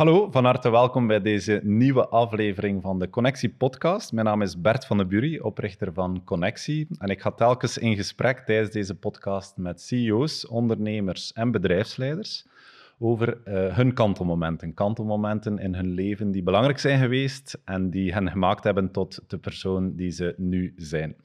Hallo, van harte welkom bij deze nieuwe aflevering van de Connectie Podcast. Mijn naam is Bert van de Bury, oprichter van Connectie. En ik ga telkens in gesprek tijdens deze podcast met CEO's, ondernemers en bedrijfsleiders over uh, hun kantelmomenten. Kantelmomenten in hun leven die belangrijk zijn geweest en die hen gemaakt hebben tot de persoon die ze nu zijn.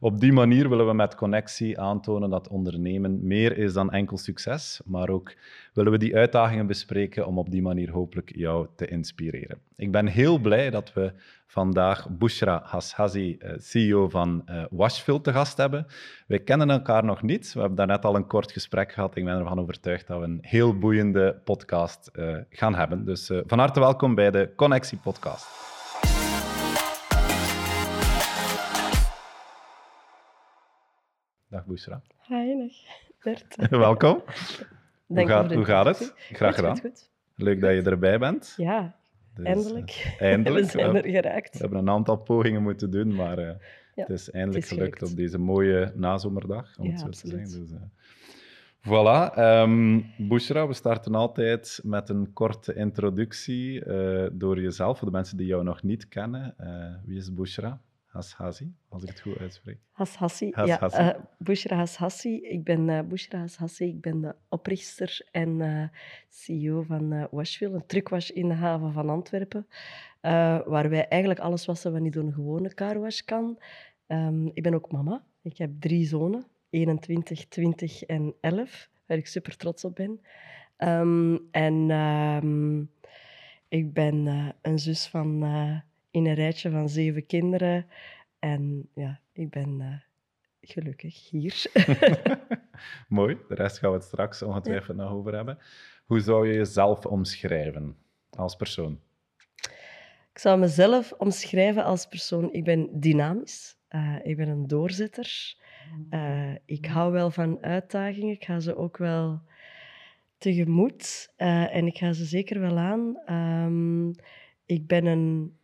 Op die manier willen we met Connectie aantonen dat ondernemen meer is dan enkel succes, maar ook willen we die uitdagingen bespreken om op die manier hopelijk jou te inspireren. Ik ben heel blij dat we vandaag Bushra Hashazi, eh, CEO van uh, Washfield, te gast hebben. Wij kennen elkaar nog niet. We hebben daarnet al een kort gesprek gehad. Ik ben ervan overtuigd dat we een heel boeiende podcast uh, gaan hebben. Dus van harte welkom bij de Connectie Podcast. Dag Bushra. Hi, dag Bert. welkom. Hoe gaat, hoe gaat het? Graag gedaan. Goed, goed. Leuk dat je erbij bent. Ja, dus, eindelijk. Uh, eindelijk. we zijn er geraakt. We hebben een aantal pogingen moeten doen, maar uh, ja, het is eindelijk het is gelukt op deze mooie nazomerdag, om ja, het zo absoluut. te zeggen. Dus, uh, voilà. Um, Bushra, we starten altijd met een korte introductie door jezelf, voor de mensen die jou nog niet kennen. wie is Bushra? Hashassi, als ik het goed uitspreek. Hashassi, Hashassi. ja. Uh, Bushra Hashassi. Ik ben uh, Bushra Hashassi. Ik ben de oprichter en uh, CEO van Washville, een truckwash in de haven van Antwerpen, waar wij eigenlijk alles wassen wat niet door een gewone carwash kan. Um, ik ben ook mama. Ik heb drie zonen, 21, 20 en 11, waar ik super trots op ben. Um, en um, ik ben een zus van in een rijtje van zeven kinderen. En ja, ik ben uh, gelukkig hier. Mooi, de rest gaan we het straks ongetwijfeld ja. nog over hebben. Hoe zou je jezelf omschrijven als persoon? Ik zou mezelf omschrijven als persoon. Ik ben dynamisch. Uh, ik ben een doorzetter. Uh, ik hou wel van uitdagingen. Ik ga ze ook wel tegemoet. en ik ga ze zeker wel aan. Um, ik ben een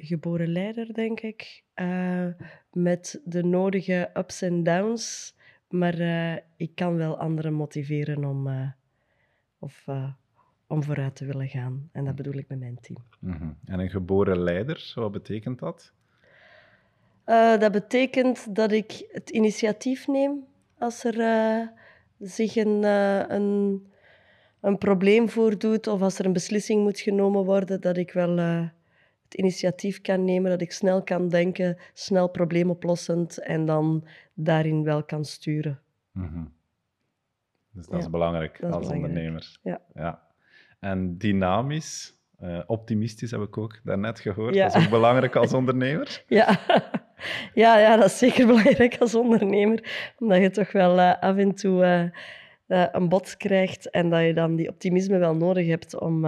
geboren leider, denk ik. Uh, met de nodige ups en downs. Maar uh, ik kan wel anderen motiveren om, uh, of, om vooruit te willen gaan. En dat bedoel ik met mijn team. Mm -hmm. En een geboren leider, wat betekent dat? dat betekent dat ik het initiatief neem als er zich een, een, een probleem voordoet of als er een beslissing moet genomen worden, dat ik wel het initiatief kan nemen, dat ik snel kan denken, snel probleemoplossend en dan daarin wel kan sturen. Mm -hmm. Dus dat ja, is belangrijk dat is als belangrijk. ondernemer. Ja. ja. En dynamisch, uh, optimistisch heb ik ook daarnet gehoord. Ja. Dat is ook belangrijk als ondernemer. Ja. Ja, ja, dat is zeker belangrijk als ondernemer, omdat je toch wel uh, af en toe uh, een bod krijgt en dat je dan die optimisme wel nodig hebt om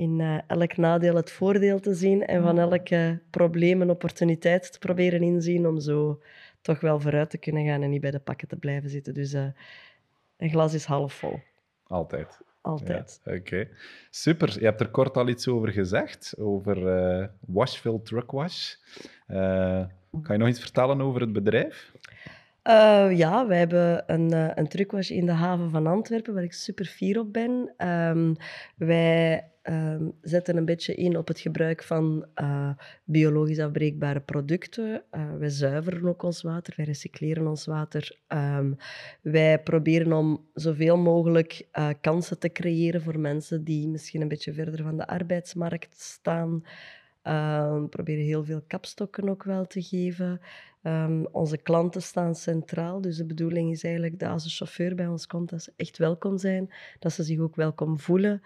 in uh, elk nadeel het voordeel te zien en van elk uh, probleem een opportuniteit te proberen inzien om zo toch wel vooruit te kunnen gaan en niet bij de pakken te blijven zitten. Dus uh, een glas is half vol. Altijd. Altijd. Ja, Oké, okay. super. Je hebt er kort al iets over gezegd, over Washville Truck Wash. kan je nog iets vertellen over het bedrijf? Uh, ja, wij hebben een, uh, een truckwash in de haven van Antwerpen, waar ik super fier op ben. Um, wij um, zetten een beetje in op het gebruik van uh, biologisch afbreekbare producten. wij zuiveren ook ons water, wij recycleren ons water. Um, wij proberen om zoveel mogelijk kansen te creëren voor mensen die misschien een beetje verder van de arbeidsmarkt staan. we proberen heel veel kapstokken ook wel te geven. Onze klanten staan centraal, dus de bedoeling is eigenlijk dat als een chauffeur bij ons komt, dat ze echt welkom zijn, dat ze zich ook welkom voelen.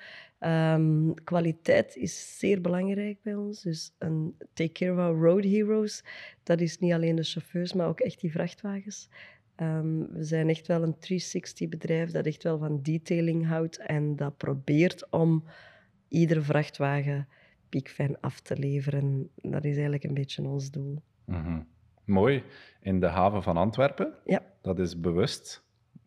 Um, kwaliteit is zeer belangrijk bij ons, dus een take care of our road heroes, dat is niet alleen de chauffeurs, maar ook echt die vrachtwagens. Um, we zijn echt wel een 360-bedrijf dat echt wel van detailing houdt en dat probeert om iedere vrachtwagen piekfijn af te leveren. Dat is eigenlijk een beetje ons doel. Mm -hmm. Mooi. In de haven van Antwerpen? Ja. Dat is bewust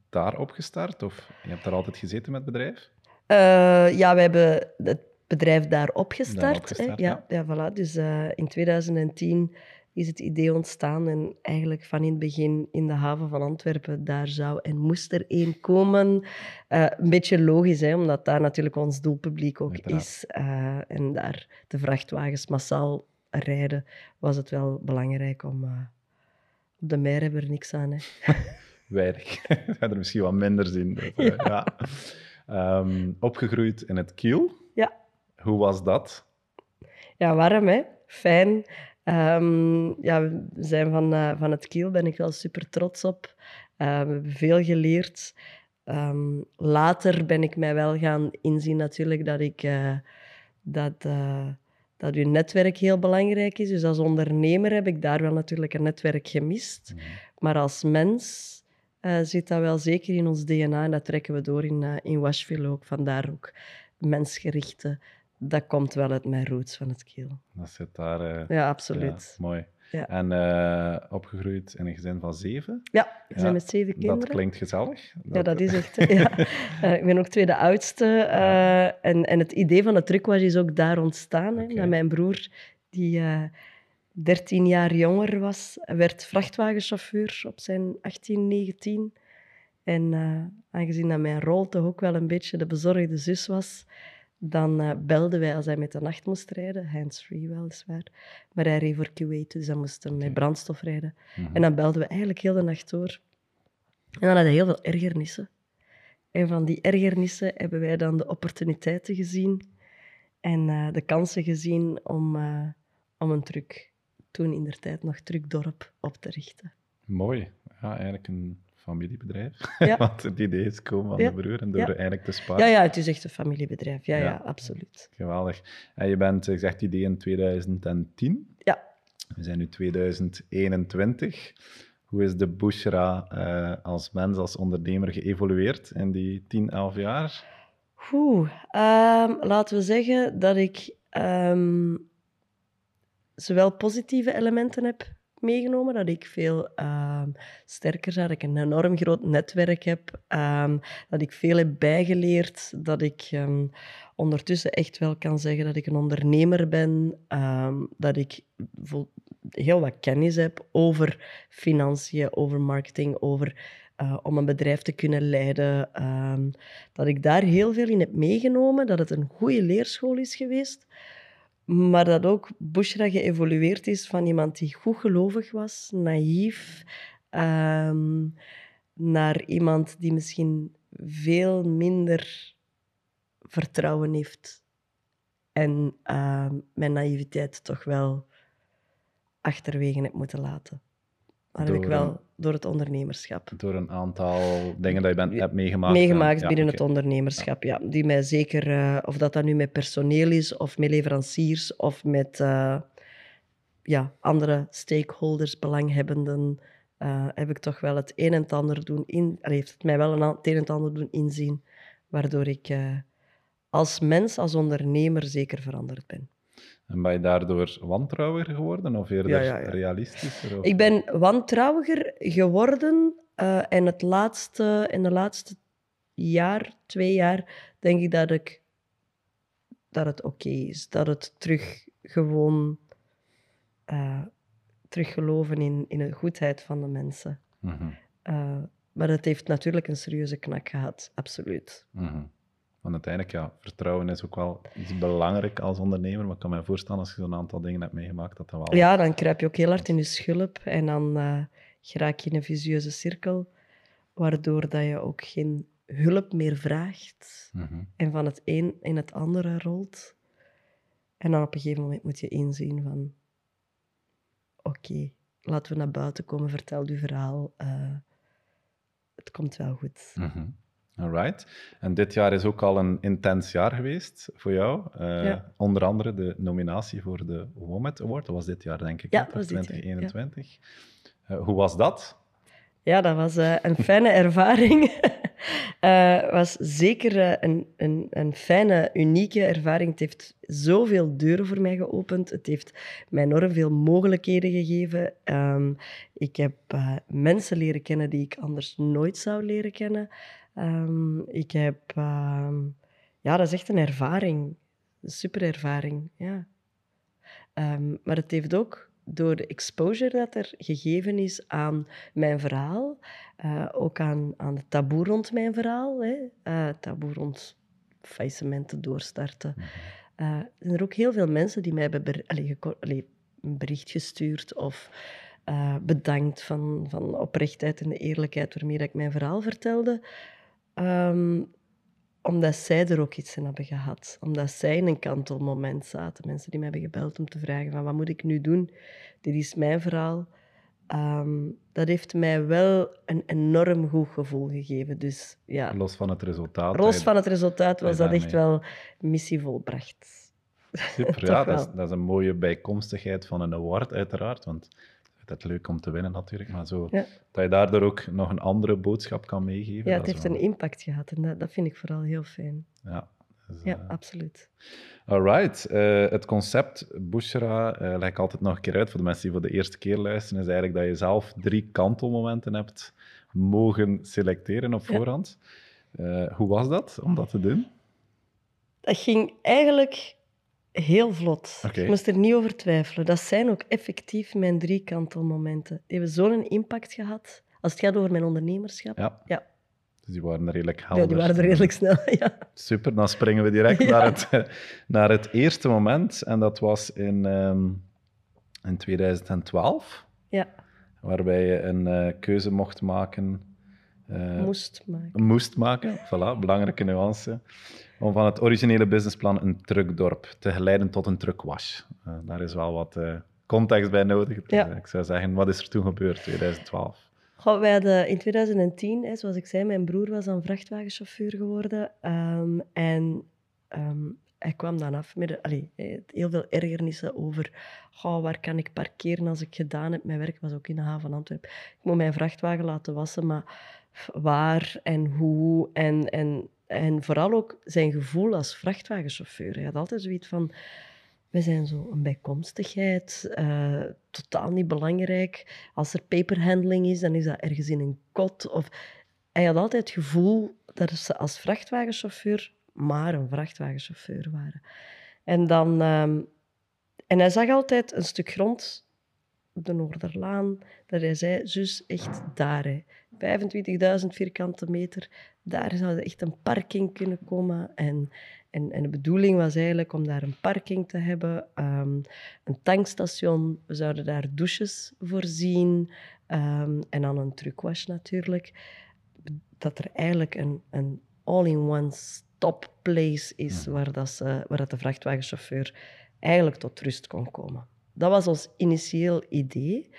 daar opgestart? Of je hebt daar altijd gezeten met het bedrijf? Uh, ja, we hebben het bedrijf daar opgestart. Opgestart ja, ja. ja, voilà. Dus uh, in 2010 is het idee ontstaan. En eigenlijk van in het begin in de haven van Antwerpen, daar zou en moest er één komen. Eh, een beetje logisch, hè, omdat daar natuurlijk ons doelpubliek ook is. Eh, en daar de vrachtwagens massaal rijden, was het wel belangrijk om... eh, op de meer hebben we er niks aan. Hè. Weinig. We er misschien wat minder zien. Dus, eh, ja. Ehm, opgegroeid in het Kiel. Ja. Hoe was dat? Ja, warm, hè? Fijn. Ehm, ja, we zijn van, eh, van het Kiel, ben ik wel super trots op. Eh, we hebben veel geleerd. Ehm, later ben ik mij wel gaan inzien natuurlijk dat, ik, eh, dat, eh, dat uw netwerk heel belangrijk is. Dus als ondernemer heb ik daar wel natuurlijk een netwerk gemist. Maar als mens eh, zit dat wel zeker in ons DNA en dat trekken we door in, eh, in Washville ook. Vandaar ook mensgerichte. Dat komt wel uit mijn roots van het Kiel. Dat zit daar. eh, Ja, absoluut. ja, mooi. Ja. En opgegroeid in een gezin van zeven. Ja, we Ja, zijn met zeven kinderen. Dat klinkt gezellig. Ja, dat is echt. Ja. Ik ben ook tweede oudste. en, en het idee van de truckwash is ook daar ontstaan. Hè, dat mijn broer, die 13 jaar jonger was, werd vrachtwagenchauffeur op zijn 18, 19. En eh, aangezien dat mijn rol toch ook wel een beetje de bezorgde zus was, dan eh, belden wij als hij met de nacht moest rijden. Hands-free weliswaar. Maar hij reed voor Kuwait, dus hij moest hem met brandstof rijden. Mhm. En dan belden we eigenlijk heel de nacht door. En dan hadden we heel veel ergernissen. En van die ergernissen hebben wij dan de opportuniteiten gezien en eh, de kansen gezien om, om een truck, toen in der tijd nog truckdorp, op te richten. Mooi. Ja, eigenlijk een familiebedrijf. Ja. Want het idee is komen van Ja. de broer en door Ja. eigenlijk te sparen. Ja, ja, het is echt een familiebedrijf. Ja, ja, absoluut. Geweldig. En je bent, je zegt idee in 2010. Ja. We zijn nu 2021. Hoe is de Bushra eh, als mens, als ondernemer geëvolueerd in die 10, 11 jaar? Oeh, ehm, laten we zeggen dat ik ehm, zowel positieve elementen heb meegenomen, dat ik veel ehm, sterker ben, dat ik een enorm groot netwerk heb, ehm, dat ik veel heb bijgeleerd, dat ik ehm, ondertussen echt wel kan zeggen dat ik een ondernemer ben, dat ik heel wat kennis heb over financiën, over marketing, over eh, om een bedrijf te kunnen leiden. dat ik daar heel veel in heb meegenomen, dat het een goede leerschool is geweest, maar dat ook Bushra geëvolueerd is van iemand die goed gelovig was, naïef, ehm, naar iemand die misschien veel minder vertrouwen heeft en ehm, mijn naïviteit toch wel achterwege heb moeten laten. Dat heb ik wel door het ondernemerschap Door een aantal dingen dat je bent, hebt meegemaakt. meegemaakt en- binnen het ondernemerschap. Ja. Die mij zeker, eh, of dat dat nu met personeel is, of met leveranciers, of met eh, ja, andere stakeholders, belanghebbenden, eh, heb ik toch wel het een en het ander doen in, allee, heeft het mij wel een, het een en het ander doen inzien, waardoor ik eh, als mens, als ondernemer zeker veranderd ben. En ben je daardoor wantrouwiger geworden of eerder Ja, ja, ja. realistischer? Of? Ik ben wantrouwiger geworden eh, en het laatste, in de laatste jaar, twee jaar, denk ik dat, ik, dat het oké is. Dat het terug gewoon eh, terug geloven in, in de goedheid van de mensen. Mhm, Eh, maar het heeft natuurlijk een serieuze knak gehad, absoluut. mhm. Want uiteindelijk, ja, vertrouwen is ook wel iets belangrijk als ondernemer. Maar ik kan me voorstellen, als je zo'n aantal dingen hebt meegemaakt, dat dat wel... Ja, dan kruip je ook heel hard in je schulp en dan eh geraak je in een visieuze cirkel, waardoor dat je ook geen hulp meer vraagt Mhm. en van het een in het andere rolt. En dan op een gegeven moment moet je inzien van, oké, laten we naar buiten komen, vertel uw verhaal. eh, het komt wel goed. Mhm. Alright. En dit jaar is ook al een intens jaar geweest voor jou. Eh, Ja. Onder andere de nominatie voor de WOMET Award. Dat was dit jaar, denk ik, Ja, hè, dat was dit jaar, 2021. Eh, hoe was dat? Ja, dat was eh, een fijne ervaring. Het was zeker een, een, een fijne, unieke ervaring. Het heeft zoveel deuren voor mij geopend. Het heeft mij enorm veel mogelijkheden gegeven. Ehm, ik heb mensen leren kennen die ik anders nooit zou leren kennen. Ehm, ik heb... ehm, ja, dat is echt een ervaring. Een super ervaring, ja. Ehm, maar het heeft ook door de exposure dat er gegeven is aan mijn verhaal, uh, ook aan, aan het taboe rond mijn verhaal, hè, uh, taboe rond faillissementen doorstarten. Mm -hmm. zijn er ook heel veel mensen die mij hebben ber allee, allee, een bericht gestuurd of bedankt van, van oprechtheid en de eerlijkheid waarmee ik mijn verhaal vertelde. Um, omdat zij er ook iets in hebben gehad. Omdat zij in een kantelmoment zaten. Mensen die mij hebben gebeld om te vragen van wat moet ik nu doen? Dit is mijn verhaal. Um, dat heeft mij wel een enorm goed gevoel gegeven. Dus, ja. Los van het resultaat. Los van het resultaat was dat echt wel missie volbracht. Super, ja, dat is, dat is, een mooie bijkomstigheid van een award, uiteraard. Want het leuk om te winnen natuurlijk, maar zo, dat je daardoor ook nog een andere boodschap kan meegeven. Ja, het heeft een impact gehad en dat, dat, vind ik vooral heel fijn. Ja, dus, ja uh... absoluut. Alright, uh, het concept Bushra, uh, leg ik altijd nog een keer uit voor de mensen die voor de eerste keer luisteren, is eigenlijk dat je zelf drie kantelmomenten hebt mogen selecteren op voorhand. Ja. hoe was dat om dat te doen? Dat ging eigenlijk Heel vlot. Ik moest er niet over twijfelen. Dat zijn ook effectief mijn drie kantelmomenten. Die hebben zo'n impact gehad. Als het gaat over mijn ondernemerschap. Ja. ja. Dus die waren redelijk helder. Ja, die waren redelijk snel, ja. Super, dan springen we direct naar, het, naar het eerste moment. En dat was in, um, in 2012. Ja. Waarbij je een uh, keuze mocht maken. Uh, moest maken. Moest maken, voilà, belangrijke nuance om van het originele businessplan een truckdorp te geleiden tot een truckwash. Uh, daar is wel wat uh, context bij nodig. Dus, ja. ik zou zeggen, wat is er toen gebeurd, 2012? Goh, wij hadden in 2010, hè, zoals ik zei, mijn broer was dan vrachtwagenchauffeur geworden. Um, en um, hij kwam dan af met allee, heel veel ergernissen over goh, waar kan ik parkeren als ik gedaan heb. Mijn werk was ook in de haven van Antwerpen. Ik moet mijn vrachtwagen laten wassen, maar waar en hoe en, en en vooral ook zijn gevoel als vrachtwagenchauffeur. Hij had altijd zoiets van, we zijn zo een bijkomstigheid, uh, totaal niet belangrijk. Als er paperhandling is, dan is dat ergens in een kot. Of... Hij had altijd het gevoel dat ze als vrachtwagenchauffeur maar een vrachtwagenchauffeur waren. En, dan, um, en hij zag altijd een stuk grond, de Noorderlaan, dat hij zei, zus, echt daar. Hè. 25.000 vierkante meter, daar zou echt een parking kunnen komen. En, en, en de bedoeling was eigenlijk om daar een parking te hebben, um, een tankstation. We zouden daar douches voorzien um, en dan een truckwash natuurlijk. Dat er eigenlijk een, een all-in-one stop place is waar, dat ze, waar dat de vrachtwagenchauffeur eigenlijk tot rust kon komen. Dat was ons initieel idee.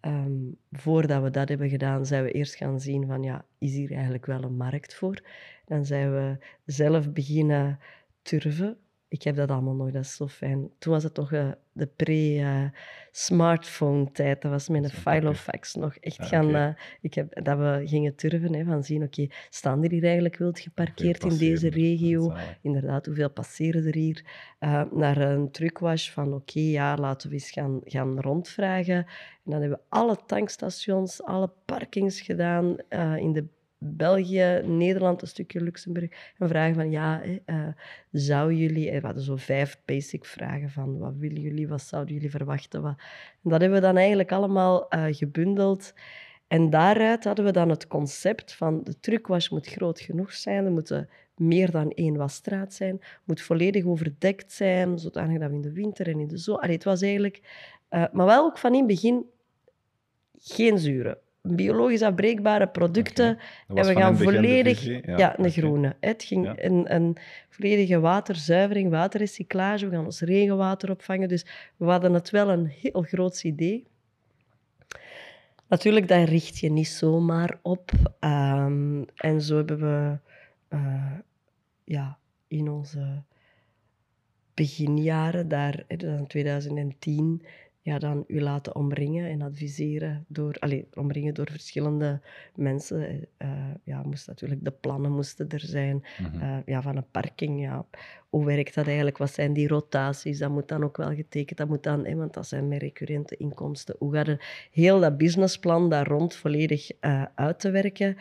Um, voordat we dat hebben gedaan, zijn we eerst gaan zien van, ja, is hier eigenlijk wel een markt voor? Dan zijn we zelf beginnen turven ik heb dat allemaal nog, dat is zo fijn. Toen was het uh, de pre-smartphone-tijd. Dat was met een filofax nog echt ah, gaan... Uh, ik heb, dat we gingen turven, hè, van zien, oké, okay, staan er hier eigenlijk wild geparkeerd in deze regio? Inderdaad, hoeveel passeren er hier? Uh, naar een truckwash van, oké, okay, ja, laten we eens gaan, gaan rondvragen. En dan hebben we alle tankstations, alle parkings gedaan in de België, Nederland, een stukje Luxemburg. En vragen van, ja, uh, zou jullie... We hadden zo vijf basic vragen van, wat willen jullie, wat zouden jullie verwachten? Wat... En dat hebben we dan eigenlijk allemaal uh, gebundeld. En daaruit hadden we dan het concept van, de truckwash moet groot genoeg zijn, er moeten meer dan één wasstraat zijn, moet volledig overdekt zijn, zodanig dat we in de winter en in de zomer... Het was eigenlijk... Maar wel ook van in het begin geen zuren biologisch afbreekbare producten. En we gaan volledig... Ja, een groene. Het ging een, een, volledige waterzuivering, waterrecyclage. We gaan ons regenwater opvangen. Dus we hadden het wel een heel groot idee. Natuurlijk, daar richt je niet zomaar op. Um, en zo hebben we uh, ja, in onze beginjaren, daar, in 2010, ja, dan u laten omringen en adviseren door, allez, omringen door verschillende mensen. Uh, ja, moest natuurlijk, de plannen moesten er zijn. uh, ja, van een parking, ja. Hoe werkt dat eigenlijk? Wat zijn die rotaties? Dat moet dan ook wel getekend. Dat moet dan, hè, want dat zijn meer recurrente inkomsten. Hoe gaat er heel dat businessplan daar rond volledig uh, uit te werken?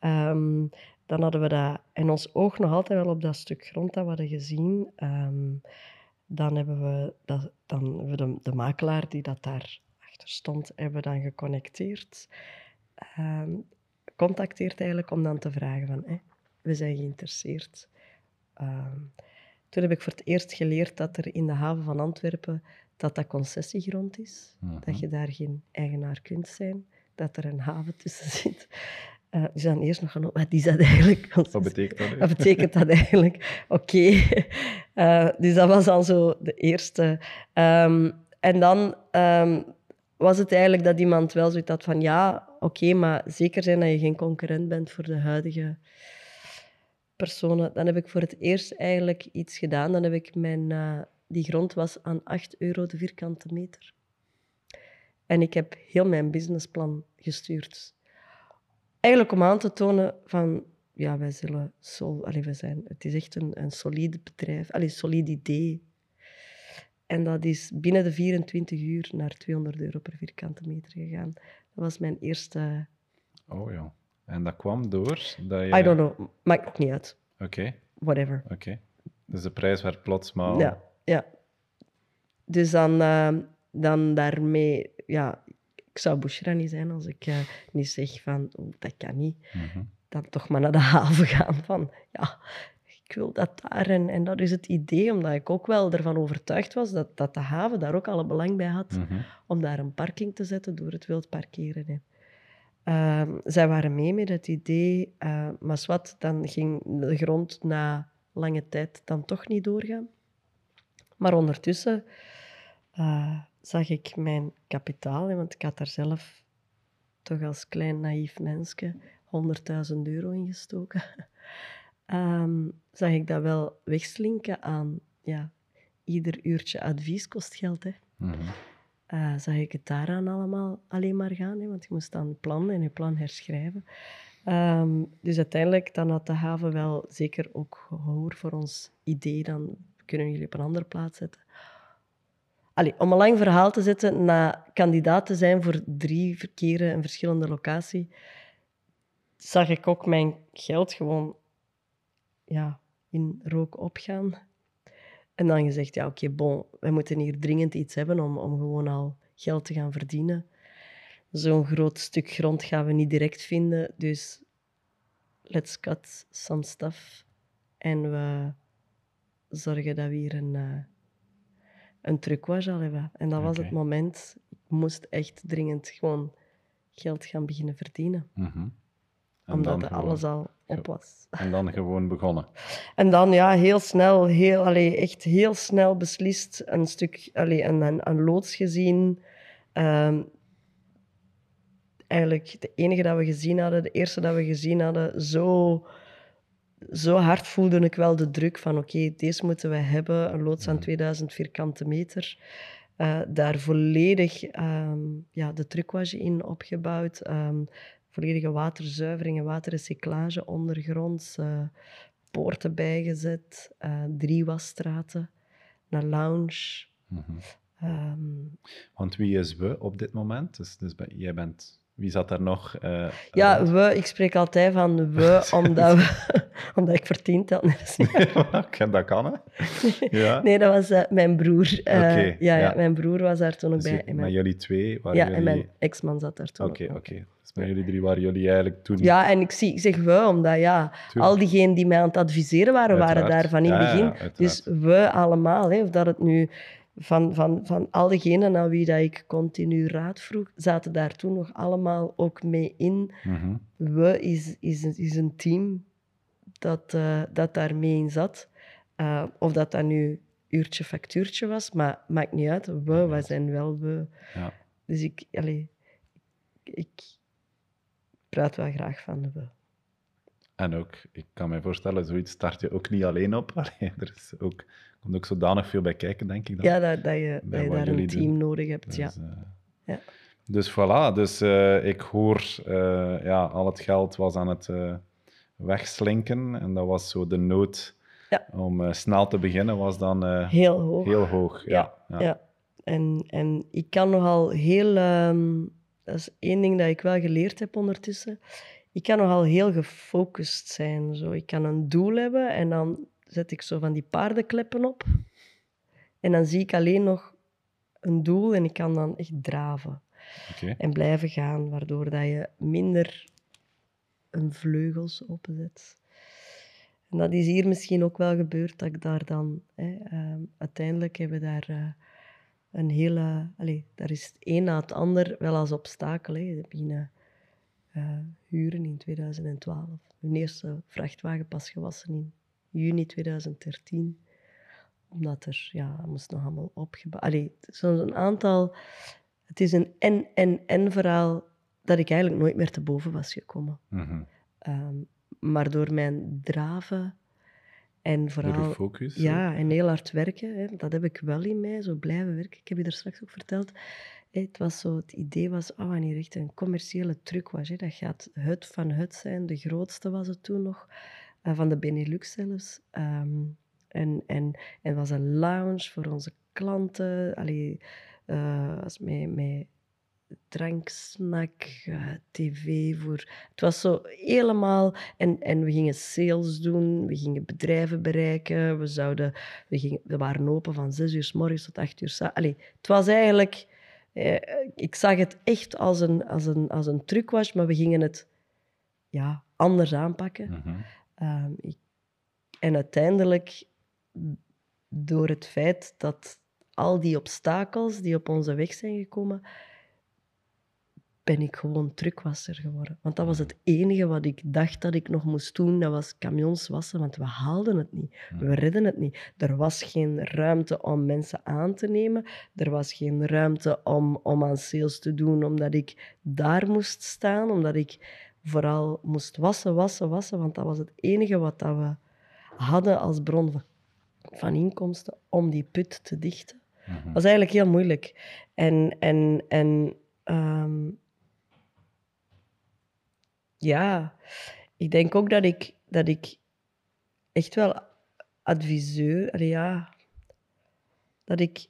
Um, dan hadden we dat in ons oog nog altijd wel op dat stuk grond dat we hadden gezien. Um, dan hebben we, dat, dan hebben we de, de makelaar die dat daar achter stond, hebben dan geconnecteerd. Ehm, contacteert eigenlijk om dan te vragen van, hé, we zijn geïnteresseerd. Ehm, toen heb ik voor het eerst geleerd dat er in de haven van Antwerpen dat dat concessiegrond is. Mhm. Dat je daar geen eigenaar kunt zijn. Dat er een haven tussen zit. Dus dan eerst nog gaan, wat is dat eigenlijk? Wat betekent dat? Wat betekent dat eigenlijk? Oké. Eh, dus dat was al zo de eerste. Ehm, en dan ehm, was het eigenlijk dat iemand wel zoiets had van ja, oké, maar zeker zijn dat je geen concurrent bent voor de huidige personen. Dan heb ik voor het eerst eigenlijk iets gedaan. Dan heb ik mijn... eh, die grond was aan 8 euro de vierkante meter. En ik heb heel mijn businessplan gestuurd. Eigenlijk om aan te tonen van... Ja, wij zullen... Sol, allee, zijn, het is echt een, een solide bedrijf. Allee, een solid idee. En dat is binnen de 24 uur naar 200 euro per vierkante meter gegaan. Dat was mijn eerste... Oh ja. En dat kwam door dat je... I don't know. Maakt ook niet uit. Oké, Whatever. oké. Dus de prijs werd plots maar... Ja, ja. Dus dan, eh, dan daarmee... Ja, ik zou Bushra niet zijn als ik eh, niet zeg van... "Oeh, dat kan niet. Mhm. Dan toch maar naar de haven gaan van... Ja, ik wil dat daar. En, en dat is het idee, omdat ik ook wel ervan overtuigd was dat, dat de haven daar ook alle belang bij had Mhm. om daar een parking te zetten door het wild parkeren. Hè. Ehm, zij waren mee met het idee, eh, maar zwart, dan ging de grond na lange tijd dan toch niet doorgaan. Maar ondertussen eh, zag ik mijn kapitaal, want ik had daar zelf toch als klein naïef mensje 100.000 euro in gestoken. Ehm, zag ik dat wel wegslinken aan, ja, ieder uurtje advies kost geld, hè Mhm. eh, zag ik het daaraan allemaal alleen maar gaan. Hè, want je moest dan een plan en je plan herschrijven. Ehm, dus uiteindelijk dan had de haven wel zeker ook gehoor voor ons idee. Dan kunnen jullie op een andere plaats zetten. Allee, om een lang verhaal te zetten, na kandidaat te zijn voor drie verkeren een verschillende locatie, zag ik ook mijn geld gewoon ja, in rook opgaan. En dan gezegd, ja oké, bon, wij moeten hier dringend iets hebben om, om gewoon al geld te gaan verdienen. Zo'n groot stuk grond gaan we niet direct vinden, dus let's cut some stuff. En we zorgen dat we hier een, eh een al hebben. En dat was het moment, ik moest echt dringend gewoon geld gaan beginnen verdienen. Mhm. Omdat gewoon- alles al op was. En dan gewoon begonnen. En dan ja, heel snel, heel, allee, echt heel snel beslist een stuk, allee, een, een, een loods gezien. Ehm, eigenlijk de enige dat we gezien hadden, de eerste dat we gezien hadden, zo, zo hard voelde ik wel de druk van oké, deze moeten we hebben. Een loods aan 2000 vierkante meter. Eh, daar volledig ehm, ja, de truckwage in opgebouwd. ehm, volledige waterzuivering en waterrecyclage ondergronds. eh, poorten bijgezet, eh, drie wasstraten, een lounge. Mhm. ehm, Want wie is we op dit moment? Dus, dus jij bent... Wie zat daar nog? ja, we, ik spreek altijd van we, omdat, we, omdat ik verdiend had. Nee, dat kan, hè? Ja. Nee, dat was eh, mijn broer. Oké, ja, ja, mijn broer was daar toen ook Dus bij. En mijn, jullie twee waren ja, jullie... en mijn ex-man zat daar toen Oké, ook. oké. Dus met jullie drie waren jullie eigenlijk toen... Ja, en ik, zie, ik zeg we, omdat ja, Tuurlijk. al diegenen die mij aan het adviseren waren, waren daar van in het begin. dus we allemaal, hè, of dat het nu van, van, van al diegenen aan wie dat ik continu raad vroeg, zaten daar toen nog allemaal ook mee in. Mhm. We is, is, is een team dat, eh, dat daar mee in zat. Eh, of dat dat nu uurtje factuurtje was, maar maakt niet uit. We, zijn wel we. Ja. Dus ik, allee, ik praat wel graag van de we. En ook, ik kan me voorstellen, zoiets start je ook niet alleen op. Allee, er is ook, komt ook zodanig veel bij kijken, denk ik. Dan. Ja, dat, dat je, dat daar een team doen. nodig hebt. Dus, ja. eh, Ja. dus voilà, dus ik hoor, ja, al het geld was aan het wegslinken. En dat was zo de nood Ja. om eh, snel te beginnen, was dan eh, Heel hoog. heel hoog. Ja, ja. Ja. En, en ik kan nogal heel... ehm, dat is één ding dat ik wel geleerd heb ondertussen. Ik kan nogal heel gefocust zijn. Zo. Ik kan een doel hebben en dan zet ik zo van die paardenkleppen op. En dan zie ik alleen nog een doel en ik kan dan echt draven en blijven gaan, waardoor dat je minder een vleugels openzet. En dat is hier misschien ook wel gebeurd, dat ik daar dan... Hè, ehm, uiteindelijk hebben we daar eh, een hele... Allee, daar is het een na het ander wel als obstakel. Hè. Eh, huren in 2012. Mijn eerste vrachtwagen pas gewassen in juni 2013. Omdat er, ja, moest nog allemaal opgebouwd... Allee, zo'n aantal... Het is een en-en-en verhaal dat ik eigenlijk nooit meer te boven was gekomen. Mhm. Ehm, maar door mijn draven en vooral... focus. Ja, en heel hard werken, hè, dat heb ik wel in mij, zo blijven werken. Ik heb je er straks ook verteld. Het, was zo, het idee was, oh, wanneer echt een commerciële truc was. Hè, dat gaat het van het zijn. De grootste was het toen nog, eh, van de Benelux zelfs. Ehm, en, en, en was een lounge voor onze klanten. Allee, eh, was met, met drank, snack, eh, tv voor... Het was zo helemaal... En, en we gingen sales doen, we gingen bedrijven bereiken, we, zouden, we, gingen, we waren open van zes uur s morgens tot acht uur s Allee, het was eigenlijk... Eh, ik zag het echt als een, als een, als een truc was, maar we gingen het ja, anders aanpakken. Mhm. Ehm, ik- en uiteindelijk, door het feit dat al die obstakels die op onze weg zijn gekomen, ben ik gewoon truckwasser geworden. Want dat was het enige wat ik dacht dat ik nog moest doen, dat was camions wassen, want we haalden het niet. We redden het niet. Er was geen ruimte om mensen aan te nemen. Er was geen ruimte om, om aan sales te doen, omdat ik daar moest staan, omdat ik vooral moest wassen, wassen, wassen, want dat was het enige wat dat we hadden als bron van, van inkomsten om die put te dichten. Mhm. Dat was eigenlijk heel moeilijk. En, en, en ehm, ja, ik denk ook dat ik, dat ik echt wel adviseur, ja, dat ik,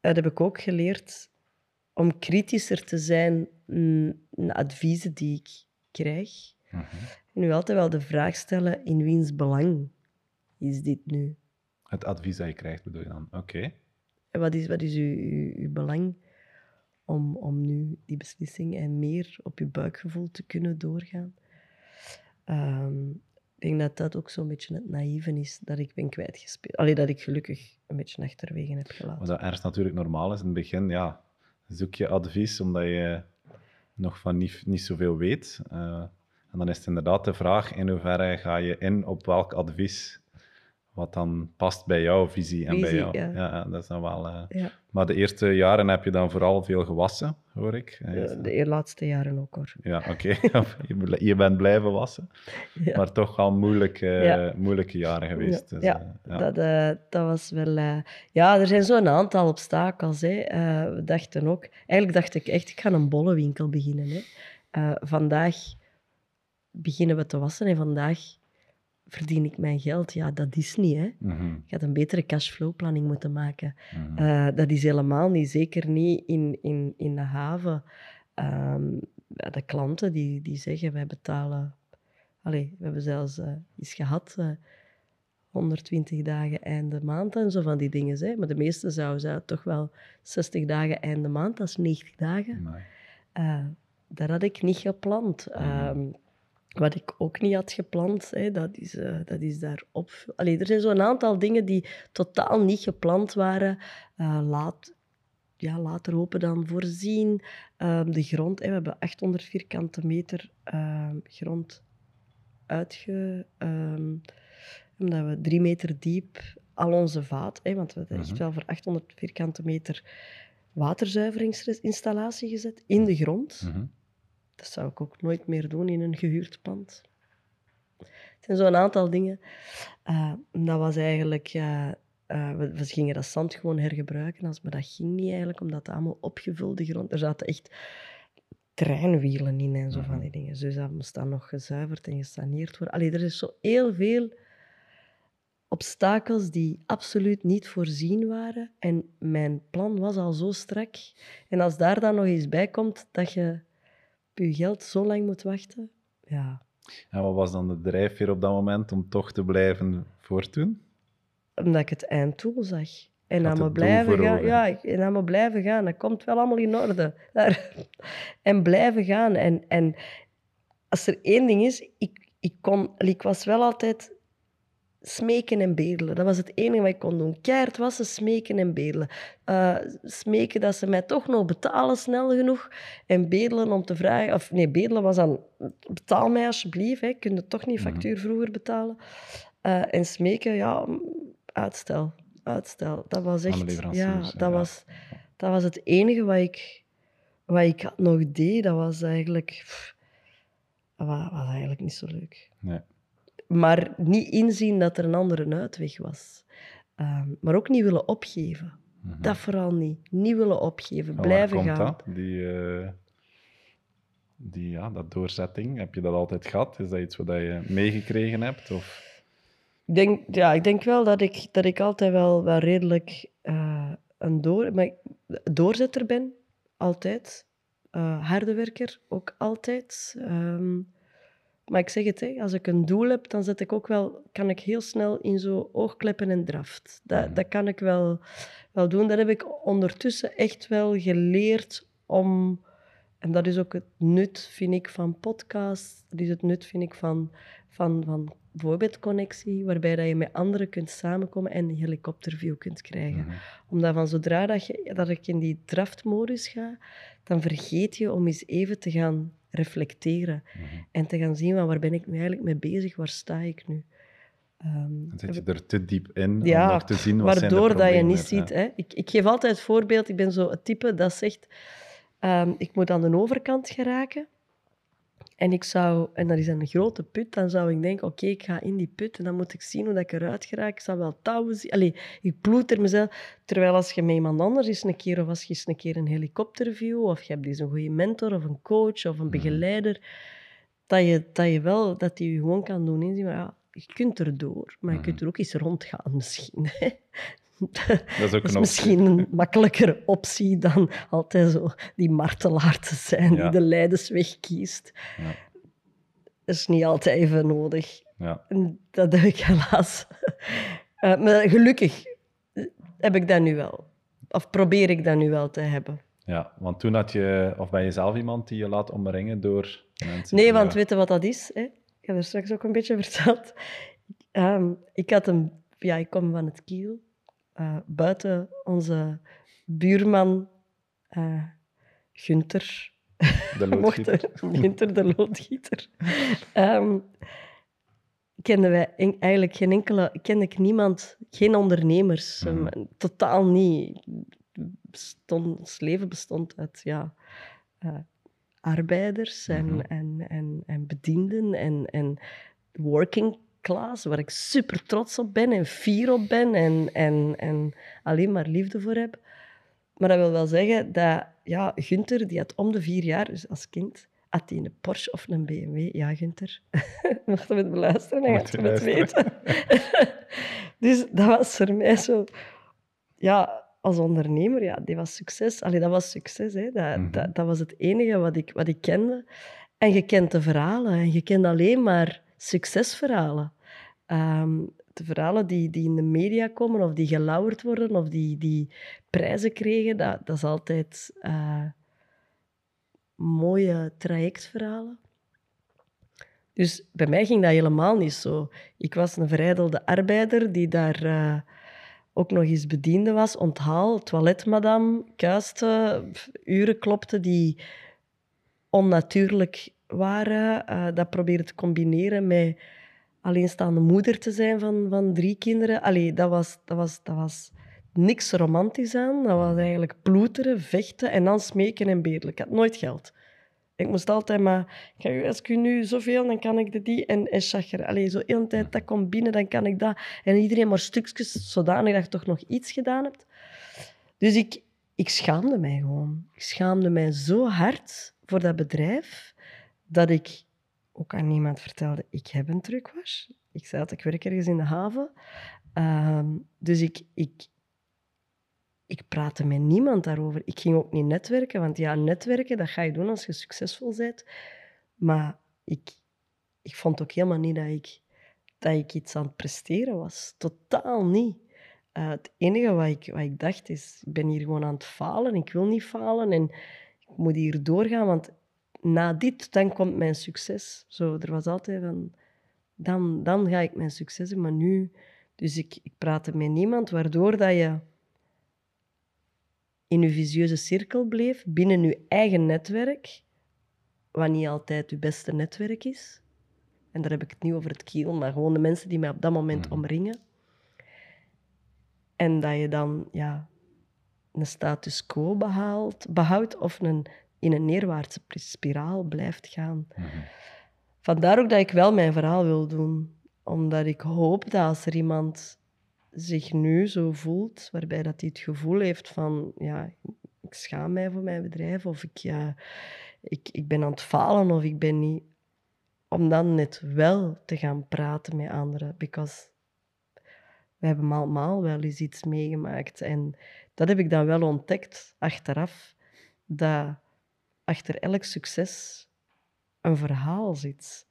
dat heb ik ook geleerd, om kritischer te zijn mm, naar adviezen die ik krijg. Mhm. En nu altijd wel de vraag stellen, in wiens belang is dit nu? Het advies dat je krijgt, bedoel je dan? Oké. En wat is, wat is uw, uw, uw belang om, om nu die beslissing en meer op je buikgevoel te kunnen doorgaan? Ehm, ik denk dat dat ook zo'n beetje het naïeve is dat ik ben kwijtgespeeld. Allee, dat ik gelukkig een beetje achterwege heb gelaten. Wat dat ergens natuurlijk normaal is in het begin, ja, zoek je advies omdat je nog van niet, niet zoveel weet. Eh, en dan is het inderdaad de vraag in hoeverre ga je in op welk advies wat dan past bij jouw visie en bij jou. ja. ja, dat is dan wel... eh, Ja, Maar de eerste jaren heb je dan vooral veel gewassen, hoor ik. Eh, de, de laatste jaren ook hoor. Ja, oké. je, bent blijven wassen, Ja. maar toch al moeilijke, Ja. moeilijke jaren geweest. Ja, Dus, ja, eh, ja. Dat, eh, dat was wel... eh, ja, er zijn zo'n aantal obstakels. Hè. Eh, we dachten ook... Eigenlijk dacht ik echt, ik ga een bollenwinkel beginnen. Hè. Eh, vandaag beginnen we te wassen en vandaag verdien ik mijn geld. Ja, dat is niet, hè. Mhm, Je had een betere cashflow-planning moeten maken. mhm. Eh, dat is helemaal niet, zeker niet in, in, in de haven. Ehm, de klanten die, die zeggen, wij betalen... Allee, we hebben zelfs eh, iets gehad, eh, 120 dagen einde maand en zo van die dingen. Hè. Maar de meeste zouden zouden toch wel 60 dagen einde maand, dat is 90 dagen. Nee. Eh, dat had ik niet gepland. Ehm, wat ik ook niet had gepland, hè, dat, is, eh, dat is daarop. Allee, er zijn zo'n aantal dingen die totaal niet gepland waren. Eh, laat, ja, later open dan voorzien. Ehm, de grond, hè, we hebben 800 vierkante meter ehm, grond uitge... ehm, omdat we drie meter diep al onze vaat, hè, want we hebben echt Mhm. wel voor 800 vierkante meter waterzuiveringsinstallatie gezet in de grond. Mhm. Dat zou ik ook nooit meer doen in een gehuurd pand. Het zijn zo'n aantal dingen. Eh, dat was eigenlijk... eh, we, we gingen dat zand gewoon hergebruiken, als, maar dat ging niet eigenlijk, omdat het allemaal opgevulde grond... Er zaten echt treinwielen in en zo van die dingen. Dus dat moest dan nog gezuiverd en gesaneerd worden. Allee, er is zo heel veel obstakels die absoluut niet voorzien waren. En mijn plan was al zo strak. En als daar dan nog eens bij komt dat je op je geld zo lang moet wachten, ja, En wat was dan de drijfveer op dat moment om toch te blijven voortdoen? omdat ik het einddoel zag. En het doel blijven gaan. Ja, en dan maar blijven gaan. Dat komt wel allemaal in orde. Daar. En blijven gaan. En, en als er één ding is, ik, ik, kon, ik was wel altijd smeken en bedelen. Dat was het enige wat ik kon doen. Keihard wassen, smeken en bedelen. Eh, smeken dat ze mij toch nog betalen snel genoeg. En bedelen om te vragen... Of nee, bedelen was dan... Betaal mij alsjeblieft. Hè. Kun je toch niet Mhm. factuur vroeger betalen? Eh, en smeken, ja, uitstel. Uitstel. Dat was echt... Ja, dat, ja. Was, dat was het enige wat ik, wat ik nog deed. Dat was eigenlijk... pff, dat wa- was eigenlijk niet zo leuk Nee. Maar niet inzien dat er een andere uitweg was. Ehm, maar ook niet willen opgeven. Mhm. Dat vooral niet. Niet willen opgeven. Waar Blijven komt gaan. dat? Die, eh, die, ja, dat doorzetting, heb je dat altijd gehad? Is dat iets wat je meegekregen hebt? Of? Ik denk, ja, ik denk wel dat ik, dat ik altijd wel, wel redelijk eh, een door, maar doorzetter ben. Altijd. Eh, harde werker, ook altijd. Ehm, maar ik zeg het, hè, als ik een doel heb, dan zet ik ook wel, kan ik heel snel in zo oogkleppen en draft. Dat, Mhm. dat kan ik wel, wel doen. Dat heb ik ondertussen echt wel geleerd om... En dat is ook het nut, vind ik, van podcasts. Dat is het nut, vind ik, van, van, van bijvoorbeeld connectie, waarbij dat je met anderen kunt samenkomen en een helikopterview kunt krijgen. Mhm. Omdat van zodra dat, je, dat ik in die draftmodus ga, dan vergeet je om eens even te gaan reflecteren Mhm. en te gaan zien van waar ben ik nu eigenlijk mee bezig, waar sta ik nu. Dan zit je er te diep in Ja, om nog te zien wat zijn de waardoor dat je niet ziet. Hè. Ik, ik geef altijd het voorbeeld, ik ben zo het type dat zegt, ehm, ik moet aan de overkant geraken. En, ik zou, en dat is een grote put, dan zou ik denken, oké, ik ga in die put en dan moet ik zien hoe dat ik eruit geraak. Ik zal wel touwen zien. Allee, ik ploeter mezelf. Terwijl als je met iemand anders eens een keer, of als je eens een keer een helikopterview, of je hebt eens een goede mentor, of een coach, of een begeleider, dat je, dat je wel, dat die je gewoon kan doen inzien, maar ja, je kunt erdoor, maar je kunt er ook eens rondgaan misschien. hè. Dat is ook een optie. misschien een makkelijkere optie dan altijd zo die martelaar te zijn Ja. die de Leidensweg kiest. Ja. Dat is niet altijd even nodig. Ja. En dat heb ik helaas. Eh, maar gelukkig heb ik dat nu wel. Of probeer ik dat nu wel te hebben. ja, want toen had je, of ben je zelf iemand die je laat omringen door mensen? Nee, want weet je wat dat is? Hè? Ik heb er straks ook een beetje verteld. Ehm, ik had een... Ja, ik kom van het Kiel. Eh, buiten onze buurman eh Gunther. de loodgieter. er, Gunther de loodgieter. Ehm, kenden wij en- eigenlijk geen enkele... Kende ik niemand, geen ondernemers. Mhm. ehm, totaal niet. Bestond, ons leven bestond uit... Ja, eh, arbeiders en, Mhm. en, en, en bedienden en, en working class, waar ik super trots op ben en fier op ben en, en, en alleen maar liefde voor heb. Maar dat wil wel zeggen dat ja, Gunther, die had om de vier jaar, dus als kind, had hij een Porsche of een BMW. Ja, Gunther, mocht je het beluisteren, gaat je je het weten. dus dat was voor mij zo... Ja, als ondernemer, ja, die was succes. Allee, dat was succes, hè. Dat, Mhm. dat, dat was het enige wat ik, wat ik kende. En je kent de verhalen. En je kent alleen maar succesverhalen. Ehm, de verhalen die, die in de media komen, of die gelauwerd worden, of die, die prijzen kregen, dat, dat is altijd eh, mooie trajectverhalen. Dus bij mij ging dat helemaal niet zo. Ik was een verijdelde arbeider die daar eh, ook nog eens bediende was. Onthaal, toiletmadam, kuiste, uren klopte die onnatuurlijk waren. Eh, dat probeerde te combineren met alleenstaande moeder te zijn van, van drie kinderen. Allee, dat was, dat, was, dat was niks romantisch aan. Dat was eigenlijk ploeteren, vechten en dan smeken en bedelen. Ik had nooit geld. Ik moest altijd maar... Als ik nu zoveel, dan kan ik de die en, en chagrin. Allee, zo heel tijd, dat komt binnen, dan kan ik dat. En iedereen maar stukjes, zodanig dat je toch nog iets gedaan hebt. Dus ik, ik schaamde mij gewoon. Ik schaamde mij zo hard voor dat bedrijf, dat ik ook aan niemand vertelde, ik heb een truckwatch. Ik zei dat ik werk ergens in de haven. Ehm, dus ik, ik, ik praatte met niemand daarover. Ik ging ook niet netwerken, want ja, netwerken, dat ga je doen als je succesvol bent. Maar ik, ik vond ook helemaal niet dat ik, dat ik iets aan het presteren was. Totaal niet. eh, het enige wat ik, wat ik dacht is, ik ben hier gewoon aan het falen. Ik wil niet falen en ik moet hier doorgaan, want na dit, dan komt mijn succes. Zo, er was altijd van, dan, dan ga ik mijn succes hebben, maar nu... Dus ik, ik praatte met niemand, waardoor dat je in je visieuze cirkel bleef, binnen je eigen netwerk, wat niet altijd je beste netwerk is. En daar heb ik het niet over het kiel, maar gewoon de mensen die mij op dat moment Mhm. omringen. En dat je dan ja, een status quo behaalt, behoudt of een, in een neerwaartse spiraal blijft gaan. Mhm. Vandaar ook dat ik wel mijn verhaal wil doen. Omdat ik hoop dat als er iemand zich nu zo voelt, waarbij dat hij het gevoel heeft van, ja, ik schaam mij voor mijn bedrijf, of ik, ja, ik, ik ben aan het falen, of ik ben niet... Om dan net wel te gaan praten met anderen. Because we hebben allemaal wel eens iets meegemaakt. En dat heb ik dan wel ontdekt achteraf, dat achter elk succes een verhaal zit.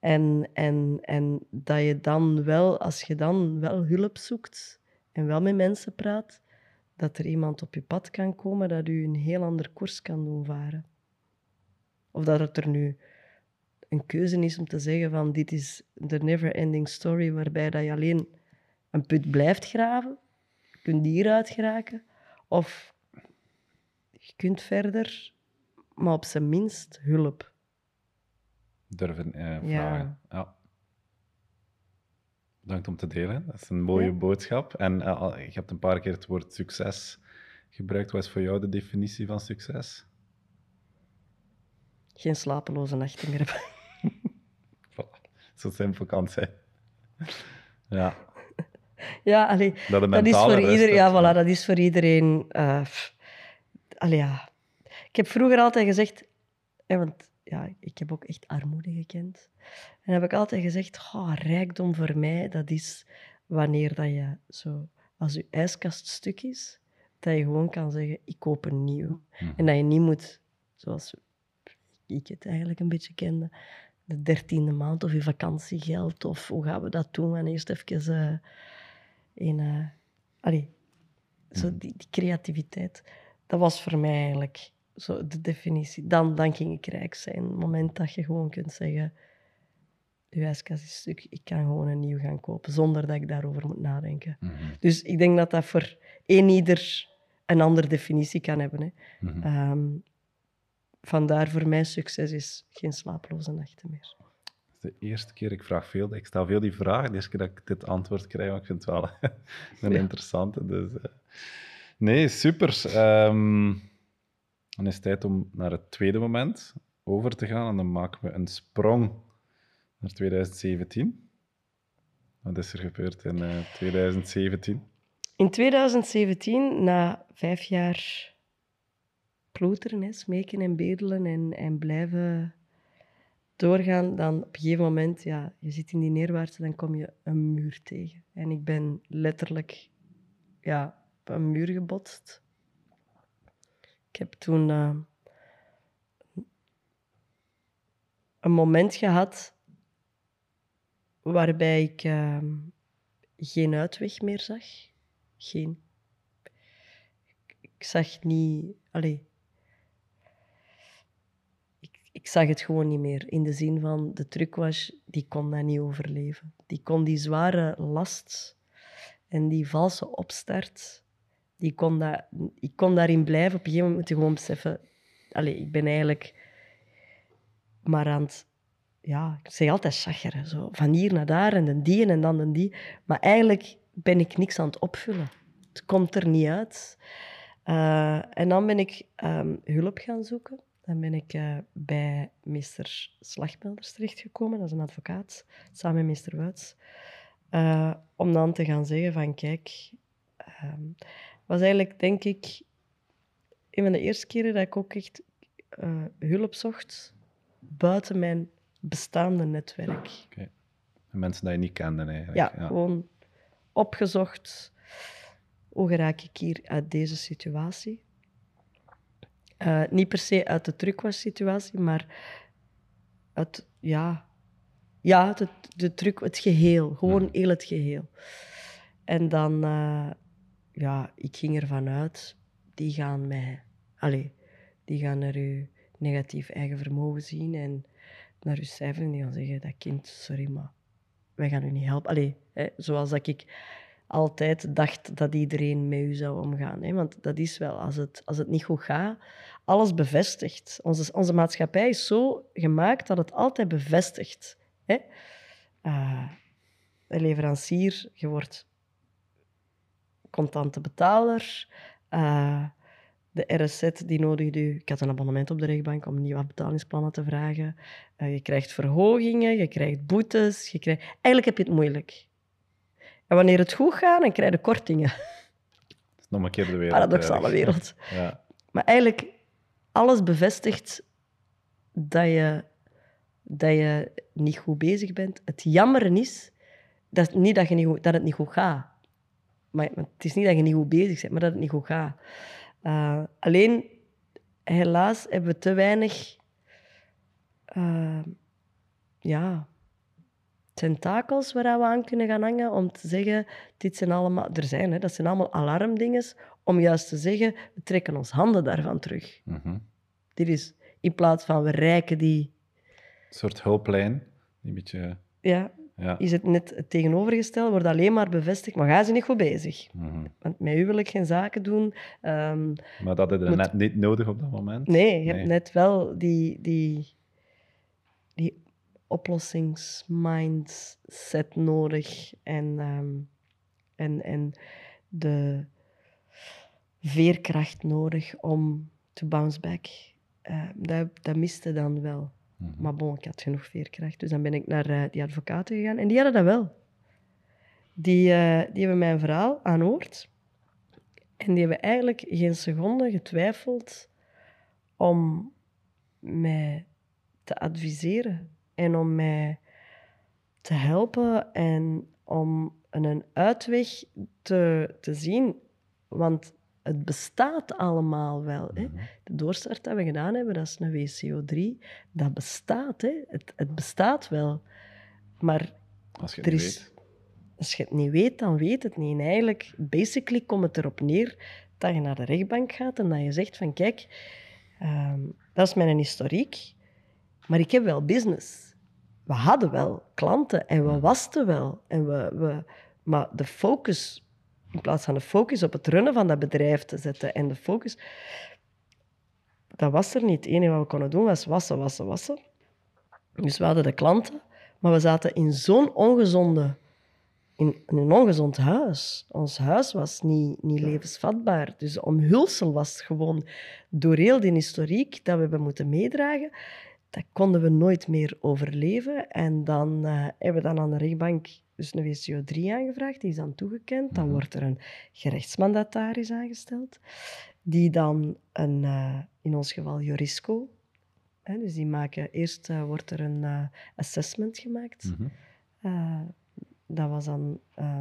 En, en, en dat je dan wel, als je dan wel hulp zoekt en wel met mensen praat, dat er iemand op je pad kan komen dat u een heel ander koers kan doen varen. Of dat het er nu een keuze is om te zeggen van dit is de never-ending story waarbij dat je alleen een put blijft graven, je kunt hieruit geraken, of je kunt verder, maar op zijn minst hulp. Durven eh, vragen. Ja. Ja. Bedankt om te delen. Dat is een mooie Ja. boodschap. En eh, je hebt een paar keer het woord succes gebruikt. Wat is voor jou de definitie van succes? Geen slapeloze nachten meer hebben. Voilà. Zo simpel kan het zijn. Ja, Ja, allee, dat is voor iedereen. Ja, voilà, dat is voor iedereen. allee, ja. Ik heb vroeger altijd gezegd, hè, want ja, ik heb ook echt armoede gekend. En heb ik altijd gezegd, oh, rijkdom voor mij, dat is wanneer dat je zo, als je ijskast stuk is, dat je gewoon kan zeggen, ik koop een nieuw. Mhm. En dat je niet moet, zoals ik het eigenlijk een beetje kende, de dertiende maand of je vakantiegeld, of hoe gaan we dat doen? En eerst even eh in... eh, allee, zo die, die creativiteit. Dat was voor mij eigenlijk zo de definitie. Dan, dan ging ik rijk zijn. Het moment dat je gewoon kunt zeggen, je ijskast is stuk, ik kan gewoon een nieuw gaan kopen, zonder dat ik daarover moet nadenken. Mhm. Dus ik denk dat dat voor één ieder een andere definitie kan hebben. Hè. Mhm. Ehm, vandaar voor mij succes is geen slapeloze nachten meer. De eerste keer, ik vraag veel, ik stel veel die vraag, de eerste keer dat ik dit antwoord krijg, maar ik vind het wel een Ja. interessante. Dus, eh. Nee, super. Ehm, dan is het tijd om naar het tweede moment over te gaan en dan maken we een sprong naar 2017. Wat is er gebeurd in eh, 2017? In 2017, na vijf jaar ploeteren, smeken en bedelen en, en blijven doorgaan, dan op een gegeven moment, ja, je zit in die neerwaartse, dan kom je een muur tegen. En ik ben letterlijk ja, op een muur gebotst. Ik heb toen eh, een moment gehad waarbij ik eh, geen uitweg meer zag. Geen. Ik zag niet... Allee. Ik, ik zag het gewoon niet meer. In de zin van, de trucwash, die kon dat niet overleven. Die kon die zware last en die valse opstart, die kon dat, ik kon daarin blijven. Op een gegeven moment moet je gewoon beseffen... Allee, ik ben eigenlijk maar aan het... Ja, ik zeg altijd chageren. Zo. Van hier naar daar en dan die en dan dan die. Maar eigenlijk ben ik niks aan het opvullen. Het komt er niet uit. Uh, en dan ben ik um, hulp gaan zoeken. Dan ben ik uh, bij meester Slagmelders terechtgekomen, dat is een advocaat, samen met meester Wuits. Uh, om dan te gaan zeggen van, kijk, um, was eigenlijk, denk ik, een van de eerste keren dat ik ook echt uh, hulp zocht buiten mijn bestaande netwerk. Okay. Mensen die je niet kende eigenlijk. Ja, ja, gewoon opgezocht. Hoe raak ik hier uit deze situatie? Uh, niet per se uit de trucwash-situatie, maar uit, ja, ja de, de truc, het geheel. Gewoon heel het geheel. En dan, uh, ja, ik ging ervan uit, die gaan mij, allez, die gaan naar uw negatief eigen vermogen zien en naar uw cijfer en die gaan zeggen, dat kind, sorry, maar wij gaan u niet helpen. Allee, hè, zoals dat ik altijd dacht dat iedereen met u zou omgaan. Hè? Want dat is wel, als het, als het niet goed gaat, alles bevestigt. Onze, onze maatschappij is zo gemaakt dat het altijd bevestigt. Hè? Een leverancier, je wordt contante betaler. Uh, de RSZ die nodigt u. Ik had een abonnement op de rechtbank om nieuwe betalingsplannen te vragen. Uh, je krijgt verhogingen, je krijgt boetes. Je krijgt... Eigenlijk heb je het moeilijk. En wanneer het goed gaat, dan krijg je kortingen. Dat is nog een keer de wereld. Paradoxale wereld. ja. Maar eigenlijk, alles bevestigt dat je, dat je niet goed bezig bent. Het jammer is dat, niet dat, je niet dat het niet goed gaat. Maar het is niet dat je niet goed bezig bent, maar dat het niet goed gaat. Uh, alleen, helaas hebben we te weinig uh, ja, tentakels waar we aan kunnen gaan hangen om te zeggen, dit zijn allemaal, er zijn, hè, dat zijn allemaal alarmdingen, om juist te zeggen, we trekken ons handen daarvan terug. Mm Dit is, in plaats van we rijken die... Een soort hulplijn, een beetje... Ja, ja. is het net het tegenovergestelde, wordt alleen maar bevestigd, maar ga ze niet goed bezig. Mm Want met u wil ik geen zaken doen. Um, maar dat heb je net niet nodig op dat moment? Nee, je hebt net wel die, die, die oplossingsmindset nodig en, um, en, en de veerkracht nodig om te bounce back. Uh, dat, dat miste dan wel. Mhm. Maar bon, ik had genoeg veerkracht. Dus dan ben ik naar uh, die advocaten gegaan. En die hadden dat wel. Die, uh, die hebben mijn verhaal aanhoord. En die hebben eigenlijk geen seconde getwijfeld om mij te adviseren. En om mij te helpen en om een uitweg te, te zien. Want het bestaat allemaal wel. Hè. Mhm. De doorstart dat we gedaan hebben, dat is een WCO3. Dat bestaat, hè. Het, het bestaat wel. Maar als je het is, weet. Als je het niet weet, dan weet het niet. En eigenlijk, basically, komt het erop neer dat je naar de rechtbank gaat en dat je zegt van, kijk, ehm, dat is mijn historiek, maar ik heb wel business. We hadden wel klanten en we mhm. wasten wel. En we, we, maar de focus in plaats van de focus op het runnen van dat bedrijf te zetten en de focus... Dat was er niet. Het enige wat we konden doen was wassen, wassen, wassen. Dus we hadden de klanten, maar we zaten in zo'n ongezonde... In, een ongezond huis. Ons huis was niet, niet levensvatbaar. Dus omhulsel was gewoon door heel die historiek dat we hebben moeten meedragen dat konden we nooit meer overleven. En dan uh, hebben we dan aan de rechtbank dus een WCO3 aangevraagd, die is dan toegekend. Dan mhm. wordt er een gerechtsmandataris aangesteld, die dan een, uh, in ons geval Jurisco, hè, dus die maken, eerst uh, wordt er een uh, assessment gemaakt. Mm dat was dan,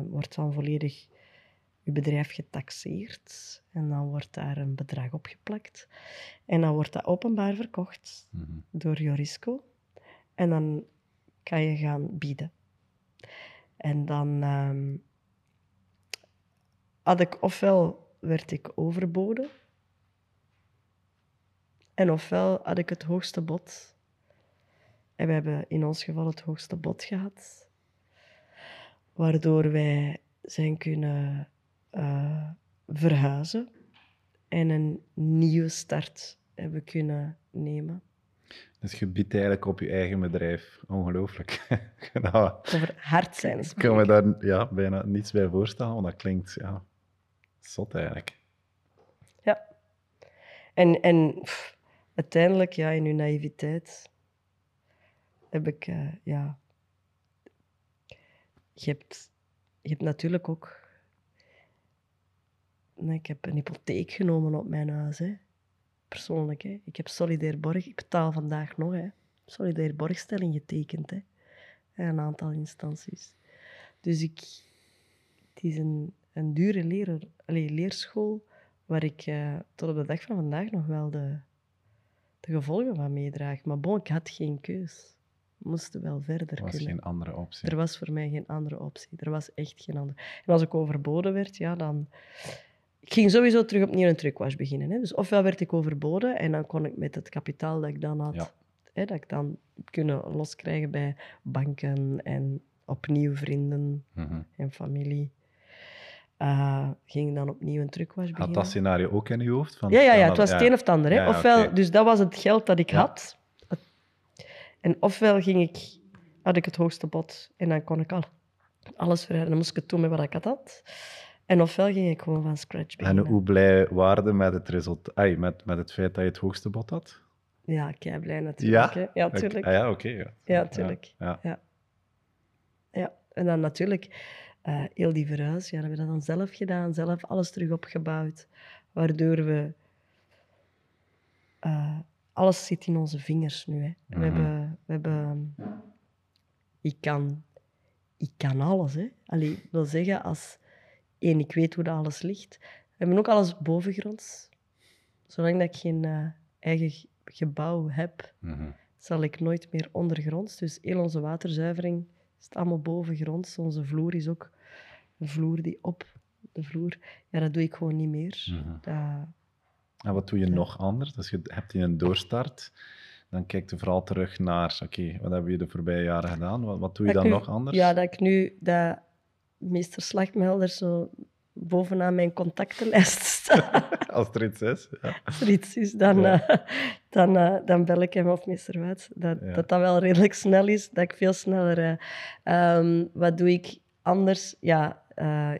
wordt dan volledig je bedrijf getaxeerd en dan wordt daar een bedrag opgeplakt. En dan wordt dat openbaar verkocht mm -hmm. door Jorisco. En dan kan je gaan bieden. En dan um, had ik ofwel werd ik overboden, en ofwel had ik het hoogste bod. En we hebben in ons geval het hoogste bod gehad, waardoor wij zijn kunnen uh, verhuizen en een nieuwe start hebben kunnen nemen. Dus je biedt eigenlijk op je eigen bedrijf. Ongelooflijk. nou, Over hard zijn. Ik kan me daar ja, bijna niets bij voorstellen, want dat klinkt ja, zot eigenlijk. Ja. En, en uiteindelijk, ja, in uw naïviteit, heb ik, uh, ja... Je hebt, je hebt natuurlijk ook... Nee, ik heb een hypotheek genomen op mijn huis, hè persoonlijk. Hè. Ik heb solidair borg, ik betaal vandaag nog, hè. solidair borgstelling getekend. Hè. In een aantal instanties. Dus ik, het is een, een dure leraar, allez, leerschool waar ik uh, tot op de dag van vandaag nog wel de, de gevolgen van meedraag. Maar bon, ik had geen keus. moesten wel verder Er was kunnen. geen andere optie. Er was voor mij geen andere optie. Er was echt geen andere. En als ik overboden werd, ja, dan... Ik ging sowieso terug opnieuw een truckwash beginnen. Hè. Dus ofwel werd ik overboden en dan kon ik met het kapitaal dat ik dan had, Ja. hè, dat ik dan kunnen loskrijgen bij banken en opnieuw vrienden Mhm. en familie. eh, ging ik dan opnieuw een truckwash Had beginnen. dat scenario ook in je hoofd? Van, Ja, ja, ja, het was het een of het ander. Hè. Ja, ofwel. Dus dat was het geld dat ik had. En ofwel ging ik, had ik het hoogste bod en dan kon ik al alles verrijden. Dan moest ik het doen met wat ik had. En ofwel ging ik gewoon van scratch En beginnen. hoe blij waren met het, result... Ai, met, met het feit dat je het hoogste bod had? Ja, kei blij natuurlijk. Hè. Ja, Oké, tuurlijk. ah ja, oké. ja. Ja, tuurlijk. Ja, ja. Ja, en dan natuurlijk eh, heel die verhuis. Ja, hebben we dat dan zelf gedaan, zelf alles terug opgebouwd. Waardoor we... eh, alles zit in onze vingers nu. Hè. We Mhm. hebben... We hebben ik, kan, ik kan alles. Hè. Allee, ik wil zeggen, als... één, ik weet hoe dat alles ligt. We hebben ook alles bovengronds. Zolang dat ik geen eh, eigen gebouw heb, Mhm. zal ik nooit meer ondergronds. Dus heel onze waterzuivering is allemaal bovengronds. Onze vloer is ook een vloer die op de vloer... Ja, dat doe ik gewoon niet meer. Mhm. Dat, En wat doe je nog anders? Dus je hebt in een doorstart, dan kijk je vooral terug naar, oké, wat hebben we de voorbije jaren gedaan? Wat, wat doe je dat dan nu- nog anders? Ja, dat ik nu dat meester Slagmelder zo bovenaan mijn contactenlijst staat. Als er iets is. Ja. Als er iets is, dan, Ja. eh, dan, eh, dan bel ik hem of meester Wuits. Dat, Ja. dat dat wel redelijk snel is, dat ik veel sneller... eh, ehm, wat doe ik anders? Ja,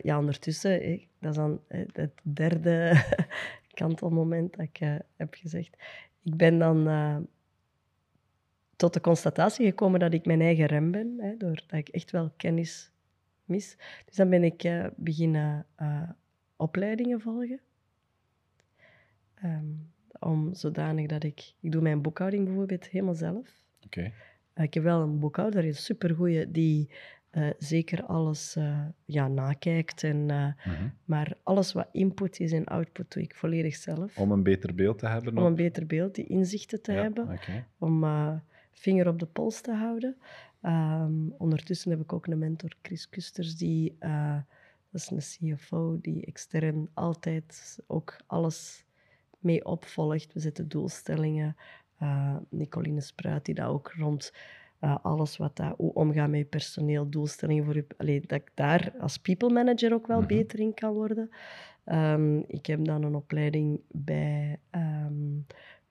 ja ondertussen, dat is dan het derde kantelmoment dat ik heb gezegd. Ik ben dan tot de constatatie gekomen dat ik mijn eigen rem ben, hè, doordat ik echt wel kennis mis. Dus dan ben ik eh, beginnen eh, opleidingen volgen. Ehm, om zodanig dat ik... Ik doe mijn boekhouding bijvoorbeeld helemaal zelf. Oké. Eh, ik heb wel een boekhouder, een supergoeie, die zeker alles ja, nakijkt. En, Mhm. maar alles wat input is en output doe ik volledig zelf. Om een beter beeld te hebben. Om een beter beeld, die inzichten te Ja, hebben. oké. Om vinger op de pols te houden. Ehm, ondertussen heb ik ook een mentor, Chris Kusters, die... eh, dat is een CFO die extern altijd ook alles mee opvolgt. We zetten doelstellingen. Eh Nicoline Spruit, die dat ook rond eh, alles wat dat, hoe omgaan met je personeel, doelstellingen voor je... Allee, dat ik daar als people manager ook wel Mhm. beter in kan worden. Ehm, ik heb dan een opleiding bij ehm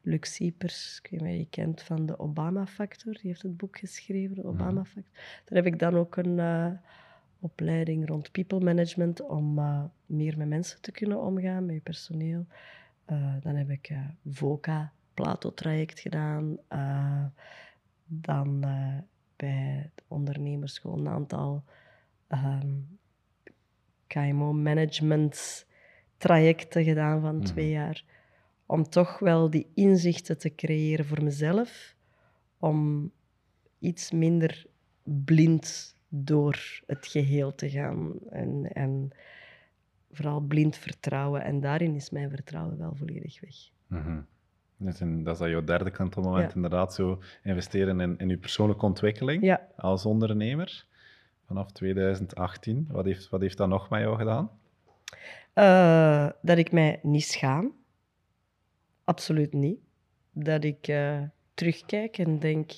Luc Siepers, ik weet niet of je kent, van de Obama-factor. Die heeft het boek geschreven, de. Obama-factor. Daar heb ik dan ook een eh, opleiding rond people management om eh, meer met mensen te kunnen omgaan, met je personeel. Eh, dan heb ik VOCA, Plato-traject gedaan. Dan bij de ondernemersschool een aantal ehm, KMO-management trajecten gedaan van Mhm. twee jaar. Om toch wel die inzichten te creëren voor mezelf. Om iets minder blind door het geheel te gaan. En, en vooral blind vertrouwen. En daarin is mijn vertrouwen wel volledig weg. Mhm. Dus in- dat is dat jouw derde kantelmoment, Ja. inderdaad, zo investeren in, in je persoonlijke ontwikkeling Ja, als ondernemer. Vanaf 2018. Wat heeft, wat heeft dat nog met jou gedaan? Eh, dat ik mij niet schaam. Absoluut niet. Dat ik eh, terugkijk en denk: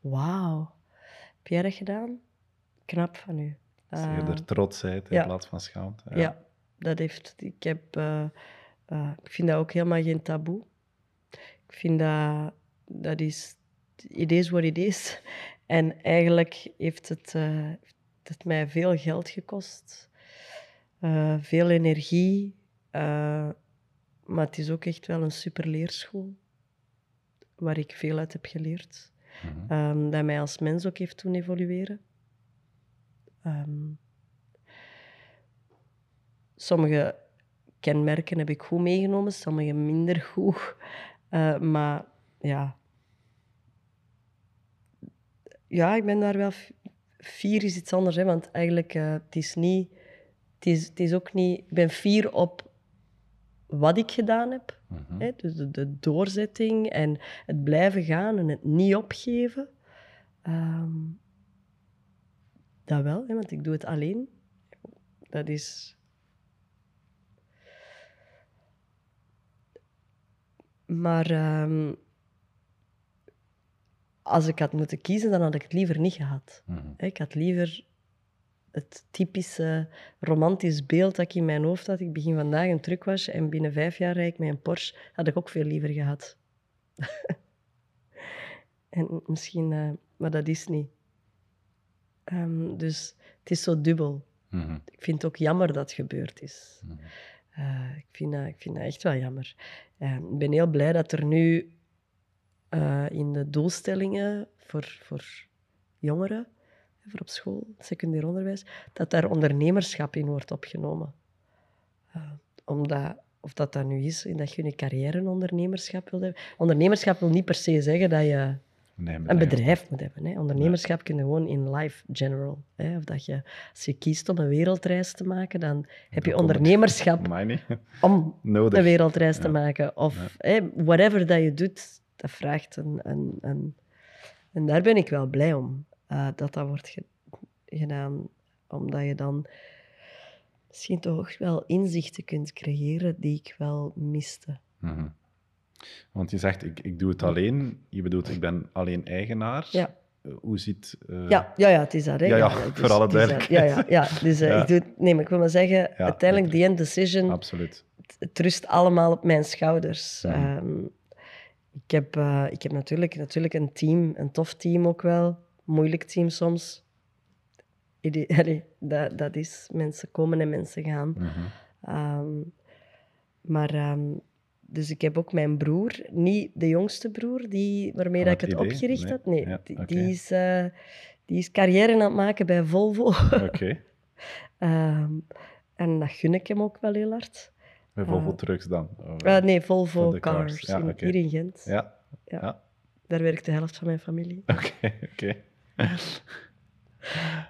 wauw, heb jij dat gedaan? Knap van u. Dus Eh, eerder trotsheid in ja. plaats van schaamte. ja. dat heeft. Ik, heb, eh, ik vind dat ook helemaal geen taboe. Ik vind dat. Dat is. It is what it is. En eigenlijk heeft het, heeft het mij veel geld gekost. Veel energie. Maar het is ook echt wel een super leerschool. Waar ik veel uit heb geleerd. Mhm. Ehm, dat mij als mens ook heeft doen evolueren. Ehm, sommige kenmerken heb ik goed meegenomen, sommige minder goed. Eh, maar ja. Ja, ik ben daar wel... Fier is iets anders, hè, want eigenlijk eh, het is niet... Het is, het is ook niet... Ik ben fier op wat ik gedaan heb. Mhm. Hè? Dus de, de doorzetting en het blijven gaan en het niet opgeven. Ehm, dat wel, hè, want ik doe het alleen. Dat is... Maar ehm, als ik had moeten kiezen, dan had ik het liever niet gehad. Mhm. Ik had liever het typische romantisch beeld dat ik in mijn hoofd had. Ik begin vandaag een truck was en binnen vijf jaar rijd ik met een Porsche. Had ik ook veel liever gehad. en misschien, eh, maar dat is niet. Ehm, dus het is zo dubbel. Mhm. Ik vind het ook jammer dat het gebeurd is. Mhm. Eh, ik, vind dat, ik vind dat echt wel jammer. Eh, ik ben heel blij dat er nu in de doelstellingen voor, voor jongeren, voor op school, secundair onderwijs, dat daar ondernemerschap in wordt opgenomen. Eh, omdat, of dat dat nu is, dat je in je carrière een ondernemerschap wil hebben. Ondernemerschap wil niet per se zeggen dat je Nee, een bedrijf moet hebben. Hè. Ondernemerschap kun je gewoon in life general. Hè. Of dat je, als je kiest om een wereldreis te maken, dan heb je ondernemerschap om Nodig. een wereldreis te maken. Of hè, whatever dat je doet, dat vraagt een... een, een en daar ben ik wel blij om, eh, dat dat wordt ge- gedaan. Omdat je dan misschien toch wel inzichten kunt creëren die ik wel miste. Mhm. Want je zegt, ik, ik doe het alleen. Je bedoelt, ik ben alleen eigenaar. Ja. Eh, Hoe ziet... eh, Ja, ja, ja, het is dat. Hè. Ja, ja, het voor alle duidelijkheid. Ja, ja, ja. Dus Ja. ik doe het... Nee, maar ik wil maar zeggen, uiteindelijk, the end decision, Absoluut. het, het rust allemaal op mijn schouders. Mhm. Ehm, ik, heb, ik heb natuurlijk, natuurlijk een team, een tof team ook wel. Moeilijk team soms. Allee, dat, dat is, mensen komen en mensen gaan. Mhm. Ehm, maar, ehm, dus ik heb ook mijn broer, niet de jongste broer die, waarmee dat ik het idee? opgericht Nee? had. Nee, Ja, die, die is, eh, die is carrière aan het maken bij Volvo. Oké. Ehm, en dat gun ik hem ook wel heel hard. Bij Volvo Eh, Trucks dan? Eh, nee, Volvo Cars, ja, in, oké. hier in Gent. Ja, Ja. ja. Daar werkt de helft van mijn familie. Oké, oké.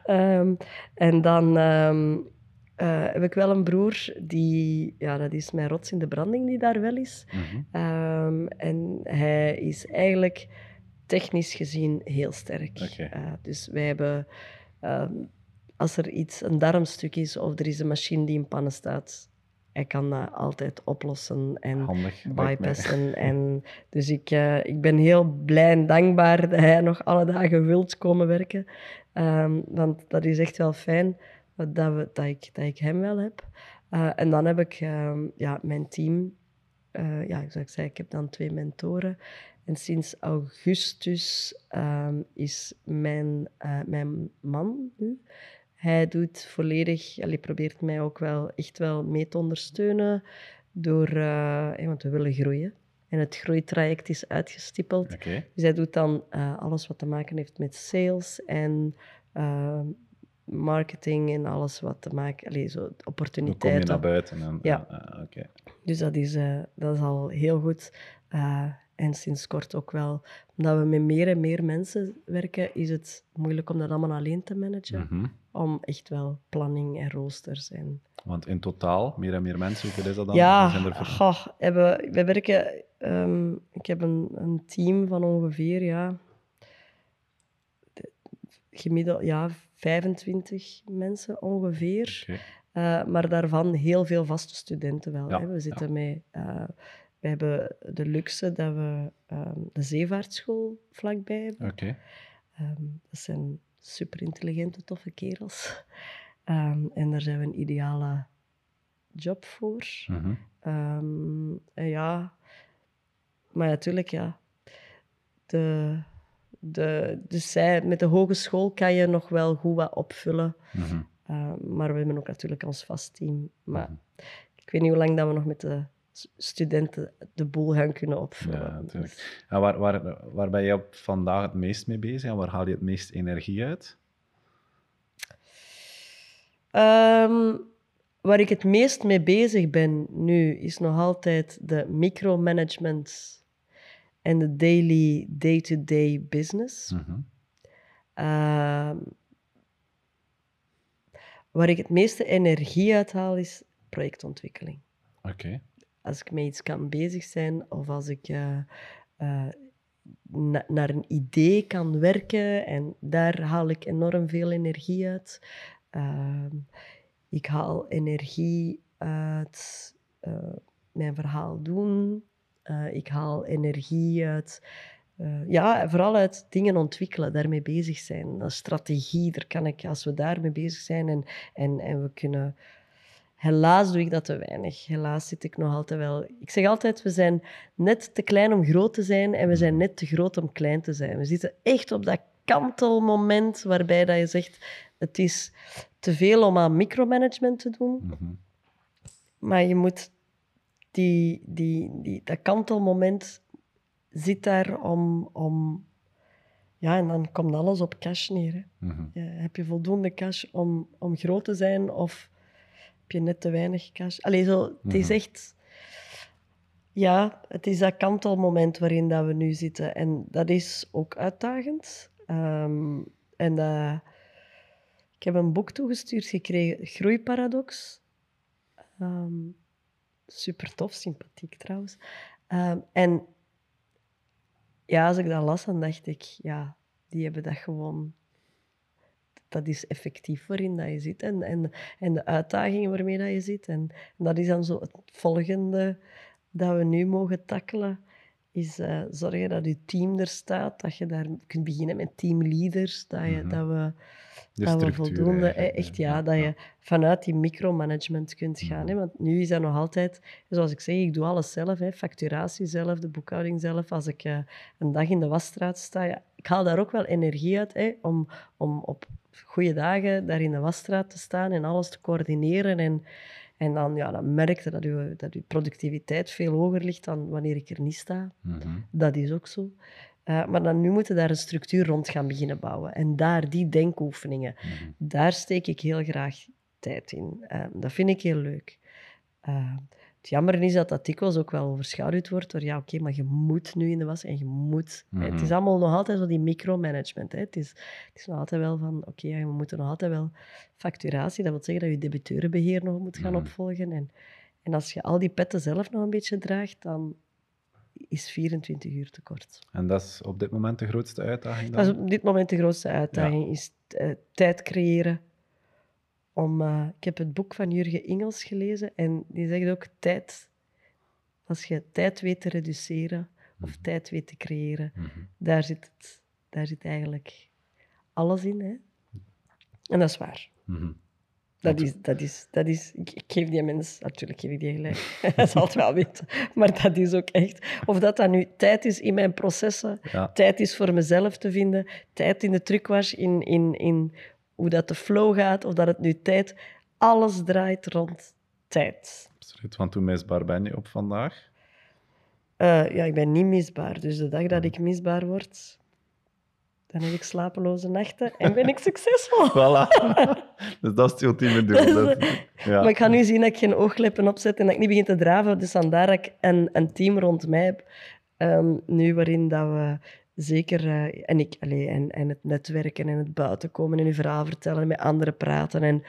Ehm, en dan ehm, eh, heb ik wel een broer die, ja, dat is mijn rots in de branding die daar wel is. Mhm. Ehm, en hij is eigenlijk technisch gezien heel sterk. Eh, dus wij hebben, als er iets, een darmstuk is of er is een machine die in pannen staat, hij kan dat altijd oplossen en Handig. bypassen. En dus ik, eh, ik ben heel blij en dankbaar dat hij nog alle dagen wilt komen werken. Ehm, want dat is echt wel fijn dat, we, dat, ik, dat ik hem wel heb. Eh, en dan heb ik ehm, ja, mijn team. Eh, ja, zoals ik zei, ik heb dan twee mentoren. En sinds augustus ehm, is mijn, mijn man nu. Hij doet volledig, allee, probeert mij ook wel echt wel mee te ondersteunen. Door, eh, want we willen groeien. En het groeitraject is uitgestippeld. Dus hij doet dan eh, alles wat te maken heeft met sales en eh, marketing en alles wat te maken, allee, zo Dan kom je opportuniteiten. naar buiten. En, Ja. ah, Oké. Dus dat is, dat is al heel goed. En sinds kort ook wel. Omdat we met meer en meer mensen werken, is het moeilijk om dat allemaal alleen te managen. Mhm. Om echt wel planning en roosters en... Want in totaal, meer en meer mensen, hoeveel is dat dan? Ja, Zijn er voor- goh, hebben, we werken... ehm, ik heb een, een team van ongeveer, ja... de- Gemiddeld, ja, 25 mensen ongeveer. Eh, maar daarvan heel veel vaste studenten wel. Ja, hè. We zitten met... eh, we hebben de luxe dat we ehm, de zeevaartschool vlakbij hebben. Oké. Ehm, dat zijn super intelligente, toffe kerels. Ehm, en daar zijn we een ideale job voor. En ja, maar natuurlijk, ja. De, de, dus zij, met de hogeschool kan je nog wel goed wat opvullen. Mhm. Uh, maar we hebben ook natuurlijk ons vast team. Maar Mhm. ik weet niet hoe lang dat we nog met de studenten de boel gaan kunnen opvullen. Ja, natuurlijk. Dus, En waar, waar, waar ben je op vandaag het meest mee bezig en waar haal je het meest energie uit? ehm, waar ik het meest mee bezig ben nu, is nog altijd de micromanagement en de daily, day-to-day business. Mhm. Ehm, waar ik het meeste energie uit haal, is projectontwikkeling. Oké. Als ik met iets kan bezig zijn of als ik eh, eh, na- naar een idee kan werken en daar haal ik enorm veel energie uit. Ehm, ik haal energie uit eh, mijn verhaal doen. Ik haal energie uit, ja, vooral uit dingen ontwikkelen, daarmee bezig zijn. Strategie, daar kan ik, als we daarmee bezig zijn en, en, en we kunnen. Helaas doe ik dat te weinig. Helaas zit ik nog altijd wel. Ik zeg altijd: we zijn net te klein om groot te zijn en we zijn net te groot om klein te zijn. We zitten echt op dat kantelmoment waarbij dat je zegt: het is te veel om aan micromanagement te doen, Mhm. maar je moet die, die, die, dat kantelmoment zit daar om, om... Ja, en dan komt alles op cash neer. Hè. Mhm. Ja, heb je voldoende cash om, om groot te zijn of heb je net te weinig cash? Allee, zo, het is Mhm. echt... Ja, het is dat kantelmoment waarin dat we nu zitten. En dat is ook uitdagend. Ehm, en dat... Ik heb een boek toegestuurd gekregen, Groeiparadox. Ehm super tof, sympathiek trouwens. Ehm, en ja, als ik dat las, dan dacht ik, ja, die hebben dat gewoon... Dat is effectief waarin dat je zit en, en, en de uitdagingen waarmee dat je zit. En, en dat is dan zo het volgende dat we nu mogen tackelen, is eh, zorgen dat je team er staat, dat je daar kunt beginnen met teamleaders, dat, je, Mhm. dat we De dat we voldoende, eh, echt hè. ja, dat je vanuit die micromanagement kunt gaan. Hè? Mhm. Want nu is dat nog altijd, zoals ik zeg, ik doe alles zelf, hè? facturatie zelf, de boekhouding zelf. Als ik eh, een dag in de wasstraat sta, ja, ik haal daar ook wel energie uit hè? Om, om op goede dagen daar in de wasstraat te staan en alles te coördineren. En, en dan, ja, dan merk je dat je, dat je productiviteit veel hoger ligt dan wanneer ik er niet sta. Mhm. Dat is ook zo. Eh, maar dan nu moeten we daar een structuur rond gaan beginnen bouwen. En daar, die denkoefeningen, Mhm. daar steek ik heel graag tijd in. Eh, dat vind ik heel leuk. Eh, het jammer is dat dat dikwijls ook wel overschaduwd wordt door, ja, oké, maar je moet nu in de was en je moet. Het is Mhm. allemaal nog altijd zo die micromanagement. Hè. Het, is, het is nog altijd wel van, oké, we moeten nog altijd wel facturatie. Dat wil zeggen dat je debiteurenbeheer nog moet gaan Mhm. opvolgen. En, en als je al die petten zelf nog een beetje draagt, dan is 24 uur te kort. En dat is op dit moment de grootste uitdaging dan? Dat is op dit moment de grootste uitdaging, is eh, tijd creëren. Om, eh, ik heb het boek van Jurgen Ingels gelezen en die zegt ook tijd. Als je tijd weet te reduceren of Mhm. tijd weet te creëren, Mhm. daar zit, het, daar zit eigenlijk alles in. Hè? En dat is waar. Mhm. Dat is, dat is, dat is, ik, geef die mens, natuurlijk geef ik die gelijk, hij zal het wel weten, maar dat is ook echt, of dat dat nu tijd is in mijn processen, Ja. tijd is voor mezelf te vinden, tijd in de trucwash, in, in, in hoe dat de flow gaat, of dat het nu tijd, alles draait rond tijd. Absoluut, want hoe misbaar ben je op vandaag? Eh, ja, ik ben niet misbaar, dus de dag dat ik misbaar word, dan heb ik slapeloze nachten en ben ik succesvol. Voilà. dus dat is het ultieme doel. Dat- ja. Maar ik ga nu zien dat ik geen oogkleppen opzet en dat ik niet begin te draven. Dus vandaar dat ik een, een team rond mij heb. ehm, nu waarin dat we zeker... eh, en, ik, allee, en, en het netwerken en het buiten komen en je verhaal vertellen en met anderen praten. En,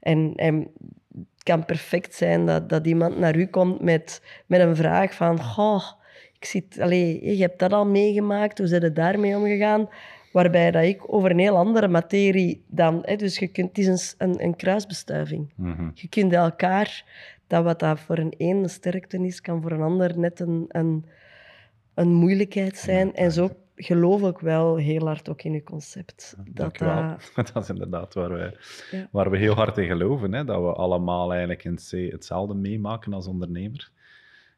en, en het kan perfect zijn dat, dat iemand naar u komt met, met een vraag van... Goh, ik zit, allee, je hebt dat al meegemaakt, hoe zijn je daarmee omgegaan? Waarbij dat ik over een heel andere materie dan... Hè, dus je kunt, het is een, een, een kruisbestuiving. Mhm. Je kunt elkaar, dat wat dat voor een een een sterkte is, kan voor een ander net een, een, een moeilijkheid zijn. En zo geloof ik wel heel hard ook in je concept. Dat, dat- Dat is inderdaad waar we, Ja. waar we heel hard in geloven. Hè? Dat we allemaal eigenlijk in C hetzelfde meemaken als ondernemer.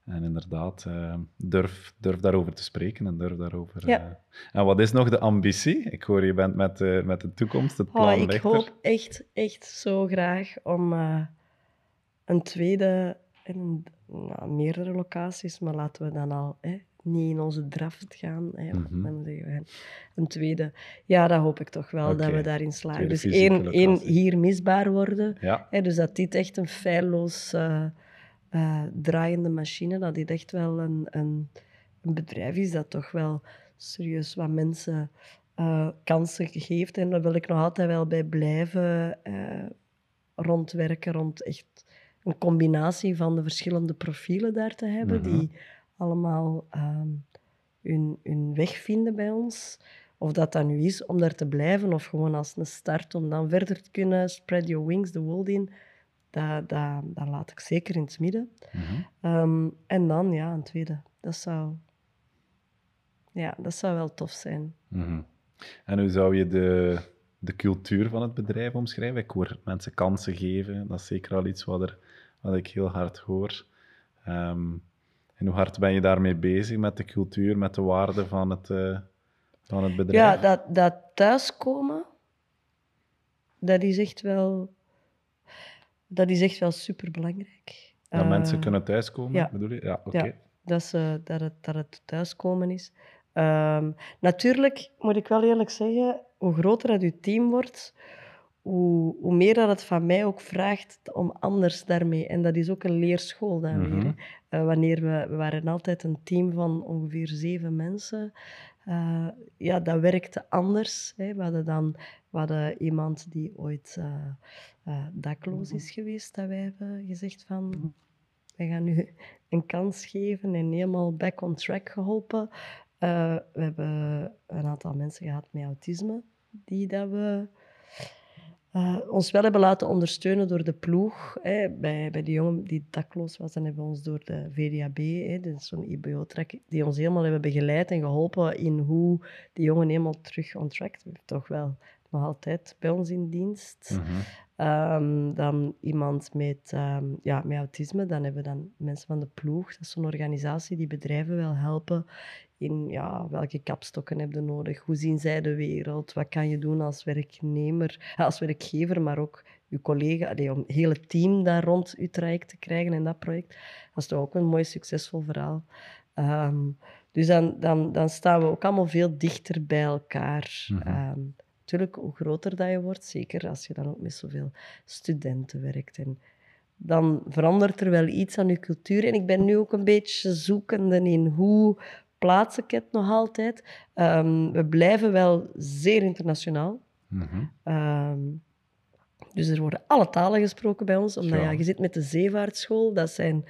En inderdaad, eh, durf, durf daarover te spreken en durf daarover... Ja. eh. En wat is nog de ambitie? Ik hoor je bent met, eh, met de toekomst, het plan Oh, ik hoop echt, echt zo graag om een tweede en nou, meerdere locaties, maar laten we dan al hè, niet in onze draft gaan. Hè, dan zeggen we, een tweede. Ja, dat hoop ik toch wel, dat we daarin slagen. Tweede Dus één, één hier misbaar worden. Ja, Hè, dus dat dit echt een feilloos eh, eh, draaiende machine, dat dit echt wel een, een, een bedrijf is dat toch wel serieus wat mensen eh, kansen geeft. En daar wil ik nog altijd wel bij blijven rondwerken, rond echt een combinatie van de verschillende profielen daar te hebben, Mhm. die allemaal ehm, hun, hun weg vinden bij ons. Of dat dat nu is om daar te blijven of gewoon als een start om dan verder te kunnen spread your wings the world in. Dat, dat, dat laat ik zeker in het midden. Mhm. Ehm, en dan, ja, een tweede. Dat zou, ja, dat zou wel tof zijn. Mhm. En hoe zou je de, de cultuur van het bedrijf omschrijven? Ik hoor mensen kansen geven. Dat is zeker al iets wat, er, wat ik heel hard hoor. Ehm, en hoe hard ben je daarmee bezig met de cultuur, met de waarden van het, eh, van het bedrijf? Ja, dat, dat thuiskomen, dat is echt wel, dat is echt wel superbelangrijk. Dat Eh, mensen kunnen thuiskomen, ja. bedoel je? Ja, oké. Ja. dat, dat, het, dat het thuiskomen is. Ehm, natuurlijk moet ik wel eerlijk zeggen, hoe groter dat je team wordt, hoe, hoe meer dat het van mij ook vraagt om anders daarmee. En dat is ook een leerschool weer. Mhm. Eh, wanneer we, we waren altijd een team van ongeveer zeven mensen. Eh, ja, dat werkte anders. Hè. We hadden dan we hadden iemand die ooit eh, dakloos is geweest, dat wij hebben gezegd van wij gaan nu een kans geven en helemaal back on track geholpen. Eh, we hebben een aantal mensen gehad met autisme die dat we eh, ons wel hebben laten ondersteunen door de ploeg. Hè. Bij, bij die jongen die dakloos was, dan hebben we ons door de VDAB, hè, dat is zo'n IBO-track, die ons helemaal hebben begeleid en geholpen in hoe die jongen helemaal terug on track. Toch wel nog altijd bij ons in dienst. Mhm. Ehm, dan iemand met, ehm, ja, met autisme. Dan hebben we dan mensen van de ploeg. Dat is zo'n organisatie die bedrijven wil helpen in ja, welke kapstokken heb je nodig, hoe zien zij de wereld, wat kan je doen als werknemer, als werkgever, maar ook je collega, allee, om het hele team daar rond je traject te krijgen in dat project. Dat is toch ook een mooi succesvol verhaal. Ehm, dus dan, dan, dan staan we ook allemaal veel dichter bij elkaar. Mhm. Natuurlijk, hoe groter dat je wordt, zeker als je dan ook met zoveel studenten werkt. En dan verandert er wel iets aan je cultuur. En ik ben nu ook een beetje zoekende in hoe plaats ik het nog altijd. Ehm, we blijven wel zeer internationaal. Mhm. Ehm, dus er worden alle talen gesproken bij ons. Omdat Ja. ja, je zit met de zeevaartschool. Dat zijn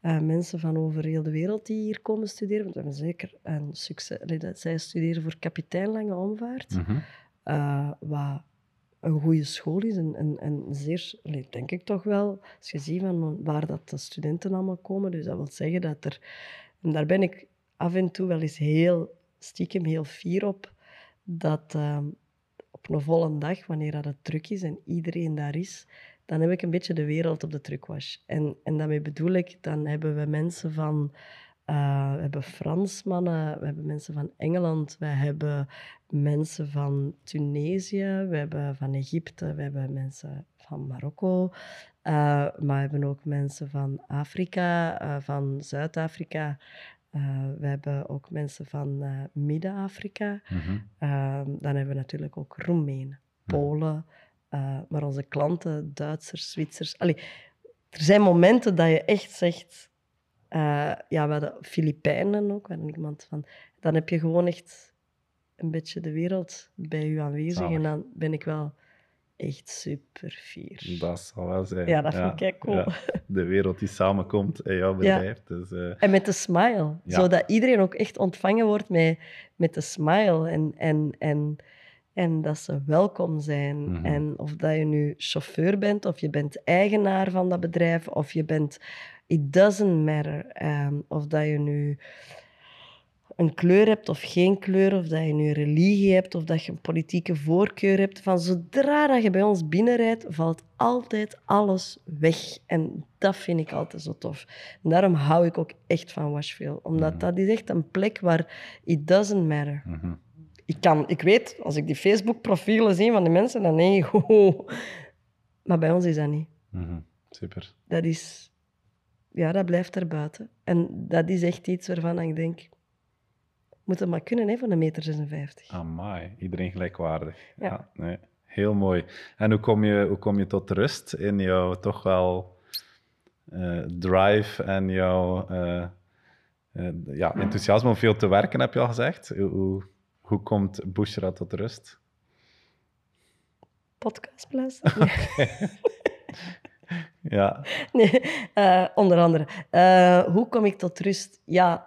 eh, mensen van over heel de wereld die hier komen studeren. Want we hebben zeker een succes. dat zij studeren voor kapitein lange omvaart. Mhm. Eh, wat een goede school is. En, en, en zeer, denk ik toch wel, als je ziet van waar dat de studenten allemaal komen. Dus dat wil zeggen dat er... En daar ben ik af en toe wel eens heel stiekem heel fier op. Dat ehm, op een volle dag, wanneer dat het druk is en iedereen daar is, dan heb ik een beetje de wereld op de truckwash. En, en daarmee bedoel ik, dan hebben we mensen van... eh, we hebben Fransmannen, we hebben mensen van Engeland, we hebben mensen van Tunesië, we hebben van Egypte, we hebben mensen van Marokko, eh, maar we hebben ook mensen van Afrika, eh, van Zuid-Afrika. We hebben ook mensen van Midden-Afrika. Mhm. Ehm, dan hebben we natuurlijk ook Roemenen, Polen, maar onze klanten, Duitsers, Zwitsers. Allee, er zijn momenten dat je echt zegt, eh, ja, we hadden Filipijnen ook, we hadden iemand van, dan heb je gewoon echt een beetje de wereld bij je aanwezig Zalig. en dan ben ik wel echt super fier. Dat zal wel zijn. Ja, dat vind ik cool. De wereld die samenkomt in jouw bedrijf. Dus, eh, En met de smile. Ja. Zodat iedereen ook echt ontvangen wordt met, met de smile. En, en, en, en dat ze welkom zijn. Mhm. En of dat je nu chauffeur bent, of je bent eigenaar van dat bedrijf, of je bent... It doesn't matter. Ehm, of dat je nu een kleur hebt of geen kleur, of dat je nu religie hebt, of dat je een politieke voorkeur hebt. Van zodra dat je bij ons binnenrijdt, valt altijd alles weg. En dat vind ik altijd zo tof. En daarom hou ik ook echt van Washville. Omdat Mhm. dat is echt een plek waar it doesn't matter. mhm. Ik, kan, ik weet, als ik die Facebook-profielen zie van die mensen, dan denk ik, ho, Maar bij ons is dat niet. Mhm. Super. Dat is... Ja, dat blijft er buiten. En dat is echt iets waarvan ik denk... Moet het maar kunnen, hè, van een meter 56. Amai, iedereen gelijkwaardig. Ja. Ja. nee. Heel mooi. En hoe kom, je, hoe kom je tot rust in jouw toch wel eh, drive en jouw eh, eh, ja, enthousiasme om veel te werken, heb je al gezegd? Hoe, hoe, komt Bushra tot rust? Podcast beluisteren? Ja, Nee, eh, onder andere. Eh, hoe kom ik tot rust? Ja,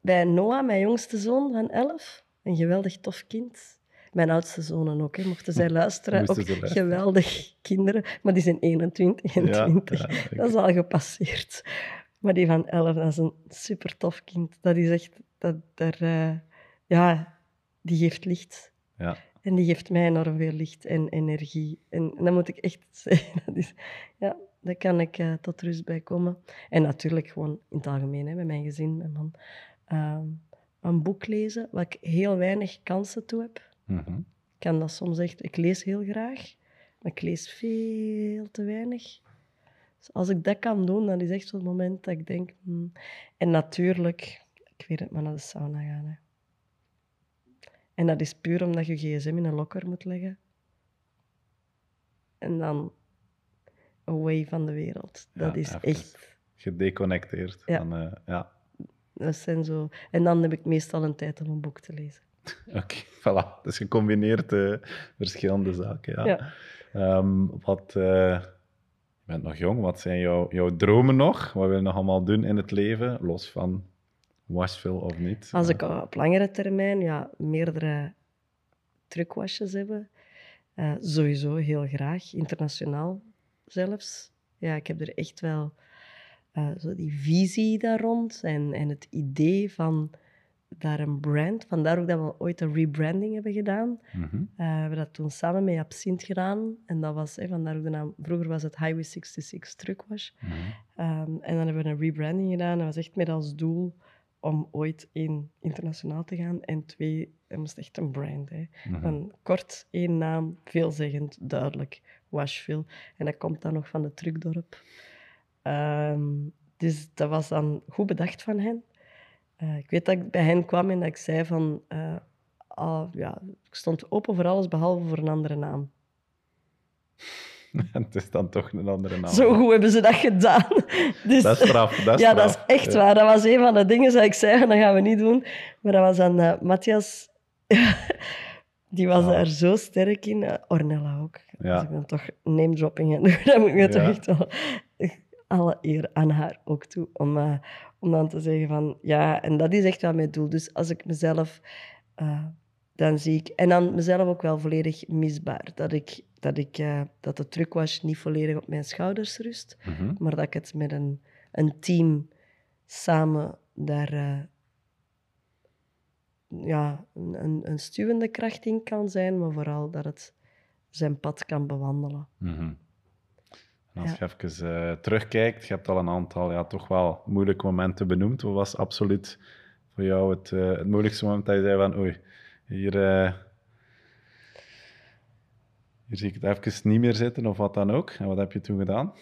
bij Noah, mijn jongste zoon van 11, een geweldig tof kind. Mijn oudste zonen ook, hè, mochten zij luisteren. Moesten ook luisteren. geweldig kinderen, maar die zijn 21 en Ja, 20. ja, ik- dat is al gepasseerd. Maar die van 11, dat is een super tof kind. Dat is echt, dat, daar, eh, ja, die geeft licht. Ja. En die geeft mij enorm veel licht en energie. En, en dat moet ik echt zeggen. Dat is, ja, daar kan ik eh, tot rust bij komen. En natuurlijk gewoon in het algemeen, hè, met mijn gezin, mijn man. Ehm, een boek lezen, waar ik heel weinig kansen toe heb. Mhm. Ik kan dat soms echt... Ik lees heel graag, maar ik lees veel te weinig. Dus als ik dat kan doen, dan is echt zo'n moment dat ik denk... hmm. En natuurlijk, ik weet het, maar naar de sauna gaan. Hè. En dat is puur omdat je je gsm in een locker moet leggen. En dan away van de wereld. Dat Ja, is echt... Gedeconnecteerd. Ja. Van, eh, ja. Dat zijn zo... En dan heb ik meestal een tijd om een boek te lezen. Oké, voilà. Dus gecombineerd eh, verschillende zaken. Ja. Ja. Ehm, wat, eh, je bent nog jong, wat zijn jouw, jouw dromen nog? Wat wil je nog allemaal doen in het leven, los van Washville of niet? Als ik op langere termijn ja, meerdere truckwashes hebben, eh, sowieso heel graag, internationaal zelfs. Ja, ik heb er echt wel eh, zo die visie daar rond en, en het idee van daar een brand. Vandaar ook dat we ooit een rebranding hebben gedaan. mhm. Eh, we hebben dat toen samen met Absint gedaan. En dat was, vandaar ook de naam, vroeger was het Highway 66 Truckwash. Mhm. Ehm, en dan hebben we een rebranding gedaan. Dat was echt met als doel om ooit één internationaal te gaan en twee, het moest echt een brand. Hè. Mhm. Van kort, één naam, veelzeggend, duidelijk, Washville. En dat komt dan nog van het truckdorp. Ehm, dus dat was dan goed bedacht van hen. Eh, ik weet dat ik bij hen kwam en dat ik zei van... eh, ah, ja, ik stond open voor alles behalve voor een andere naam. het is dan toch een andere naam. Zo goed hebben ze dat gedaan. Dus, Dat is straf. Dat is ja, dat is echt waar. Dat was een van de dingen dat ik zei, dat gaan we niet doen. Maar dat was aan eh, Matthias. Die was daar zo sterk in. Eh, Ornella ook. Ja. Als ik dan toch name dropping ga doen, dan moet ik me toch echt wel... Alle eer aan haar ook toe. Om, eh, om dan te zeggen van... Ja, en dat is echt wel mijn doel. Dus als ik mezelf... dan zie ik... En dan mezelf ook wel volledig misbaar. Dat, ik, dat, ik, eh, dat de trucwash niet volledig op mijn schouders rust Mhm. maar dat ik het met een, een team samen daar eh, ja, een, een, stuwende kracht in kan zijn, maar vooral dat het zijn pad kan bewandelen. Mhm. En als Ja. je even eh, terugkijkt, je hebt al een aantal ja, toch wel moeilijke momenten benoemd. Wat was absoluut voor jou het, het moeilijkste moment dat je zei van oei, hier, eh, hier zie ik het even niet meer zitten of wat dan ook. En wat heb je toen gedaan?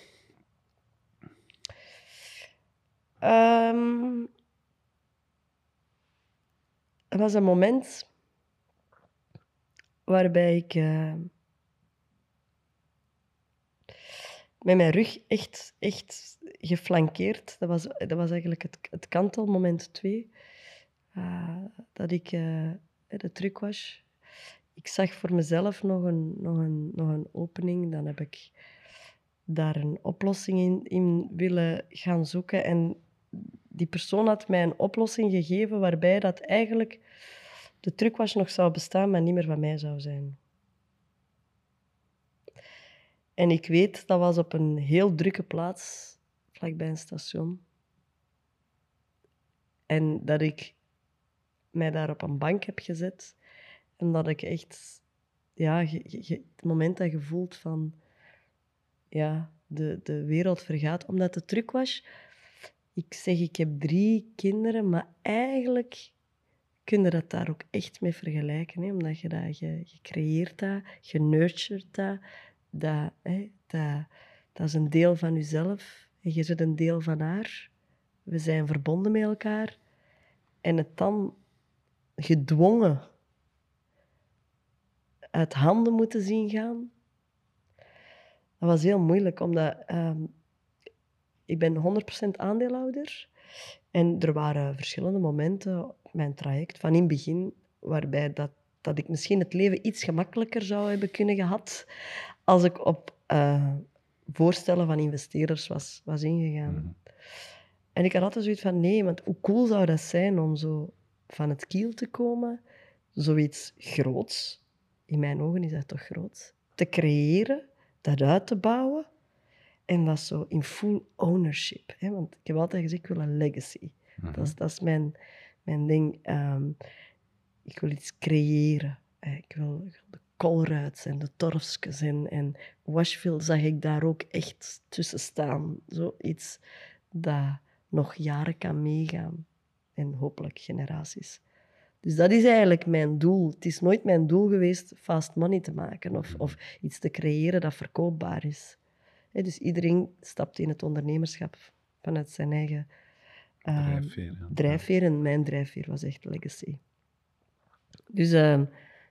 Ehm, er was een moment waarbij ik eh, met mijn rug echt, echt geflankeerd, dat was, dat was eigenlijk het, het kantelmoment twee, eh, dat ik de truc was. Ik zag voor mezelf nog een, nog, een, nog een opening, dan heb ik daar een oplossing in, in willen gaan zoeken. En die persoon had mij een oplossing gegeven waarbij dat eigenlijk de trucwash nog zou bestaan, maar niet meer van mij zou zijn. En ik weet, dat was op een heel drukke plaats, vlakbij een station. En dat ik mij daar op een bank heb gezet. En dat ik echt, ja, het moment dat je voelt van, ja, de, de wereld vergaat. Omdat de truc was, ik zeg, ik heb drie kinderen, maar eigenlijk kun je dat daar ook echt mee vergelijken. Hè? Omdat je dat, je, je creëert dat, je nurturet dat, dat, hè, dat, dat is een deel van jezelf. En je zit een deel van haar. We zijn verbonden met elkaar. En het dan gedwongen uit handen moeten zien gaan, dat was heel moeilijk, omdat ehm, ik ben 100% aandeelhouder. En er waren verschillende momenten op mijn traject, van in het begin, waarbij dat, dat ik misschien het leven iets gemakkelijker zou hebben kunnen gehad als ik op eh, voorstellen van investeerders was, was ingegaan. Mhm. En ik had altijd zoiets van, nee, want hoe cool zou dat zijn om zo van het kiel te komen, zoiets groots, in mijn ogen is dat toch groot, te creëren, dat uit te bouwen en dat zo in full ownership. Hè? Want ik heb altijd gezegd, ik wil een legacy. Mhm. Dat is, dat is mijn, mijn ding. Ehm, ik wil iets creëren. hè. Ik wil de koolruids en de torfskes. En, en Washville zag ik daar ook echt tussen staan. Zoiets dat nog jaren kan meegaan. En hopelijk generaties. Dus dat is eigenlijk mijn doel. Het is nooit mijn doel geweest fast money te maken of, of iets te creëren dat verkoopbaar is. Dus iedereen stapt in het ondernemerschap vanuit zijn eigen ehm, Drijfveer, ja. drijfveer. En mijn drijfveer was echt legacy. Dus, ehm,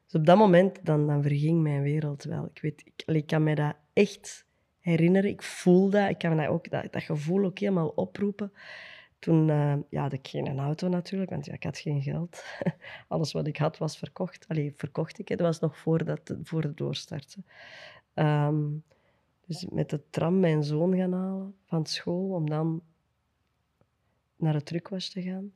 dus op dat moment dan, dan verging mijn wereld wel. Ik, weet, ik kan me dat echt herinneren. Ik voel dat. Ik kan me dat, ook, dat, dat gevoel ook helemaal oproepen. Toen eh, ja, had ik geen auto natuurlijk, want ja, ik had geen geld. Alles wat ik had was verkocht. Allee, verkocht ik. hè. Dat was nog voor, dat, voor de doorstart. Ehm, dus met de tram mijn zoon gaan halen van school, om dan naar het drukwas te gaan.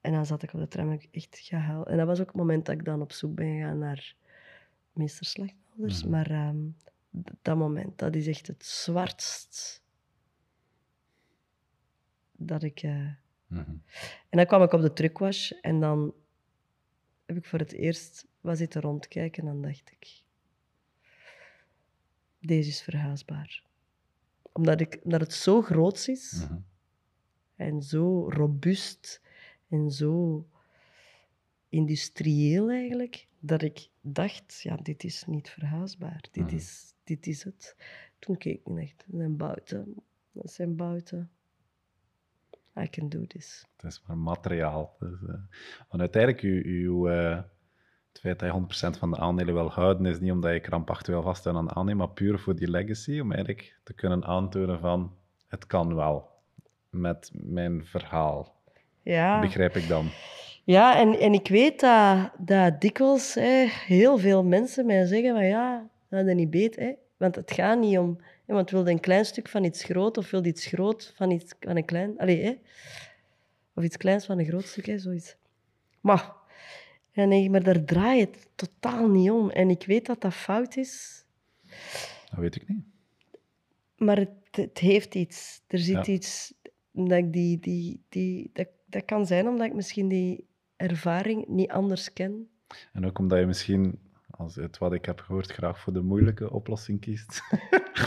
En dan zat ik op de tram en ik echt gehuild. En dat was ook het moment dat ik dan op zoek ben gegaan naar meester Slechthouders. Mhm. Maar ehm, dat moment, dat is echt het zwartst dat ik... eh, Mhm. En dan kwam ik op de truckwash en dan heb ik voor het eerst was zitten rondkijken en dan dacht ik... Deze is verhuisbaar. Omdat, ik, omdat het zo groot is Mhm. en zo robuust en zo industrieel eigenlijk, dat ik dacht, ja, dit is niet verhuisbaar. Dit, Mhm. is, dit is het. Toen keek ik echt, dat zijn bouten. Dat zijn bouten. I can do this. Het is maar materiaal. Dus, want uiteindelijk, uw, uw, eh, het feit dat je 100% van de aandelen wil houden, is niet omdat je krampachtig wil vasthouden aan de aandelen, maar puur voor die legacy, om eigenlijk te kunnen aantonen van, het kan wel, met mijn verhaal. Ja, Begrijp ik dan. ja en, en ik weet dat, dat dikwijls hè, heel veel mensen mij zeggen van ja, dat is niet beter. Hè? Want het gaat niet om... Hè, want wil je een klein stuk van iets groot of wil je iets groot van, iets, van een klein... Allee, hè? Of iets kleins van een groot stuk, hè, zoiets. Maar, en dan denk ik, maar daar draait het totaal niet om. En ik weet dat dat fout is, Dat weet ik niet. maar het, het heeft iets. Er zit Ja. iets dat ik die... die, die dat, dat kan zijn omdat ik misschien die ervaring niet anders ken. En ook omdat je misschien, als uit wat ik heb gehoord, graag voor de moeilijke oplossing kiest.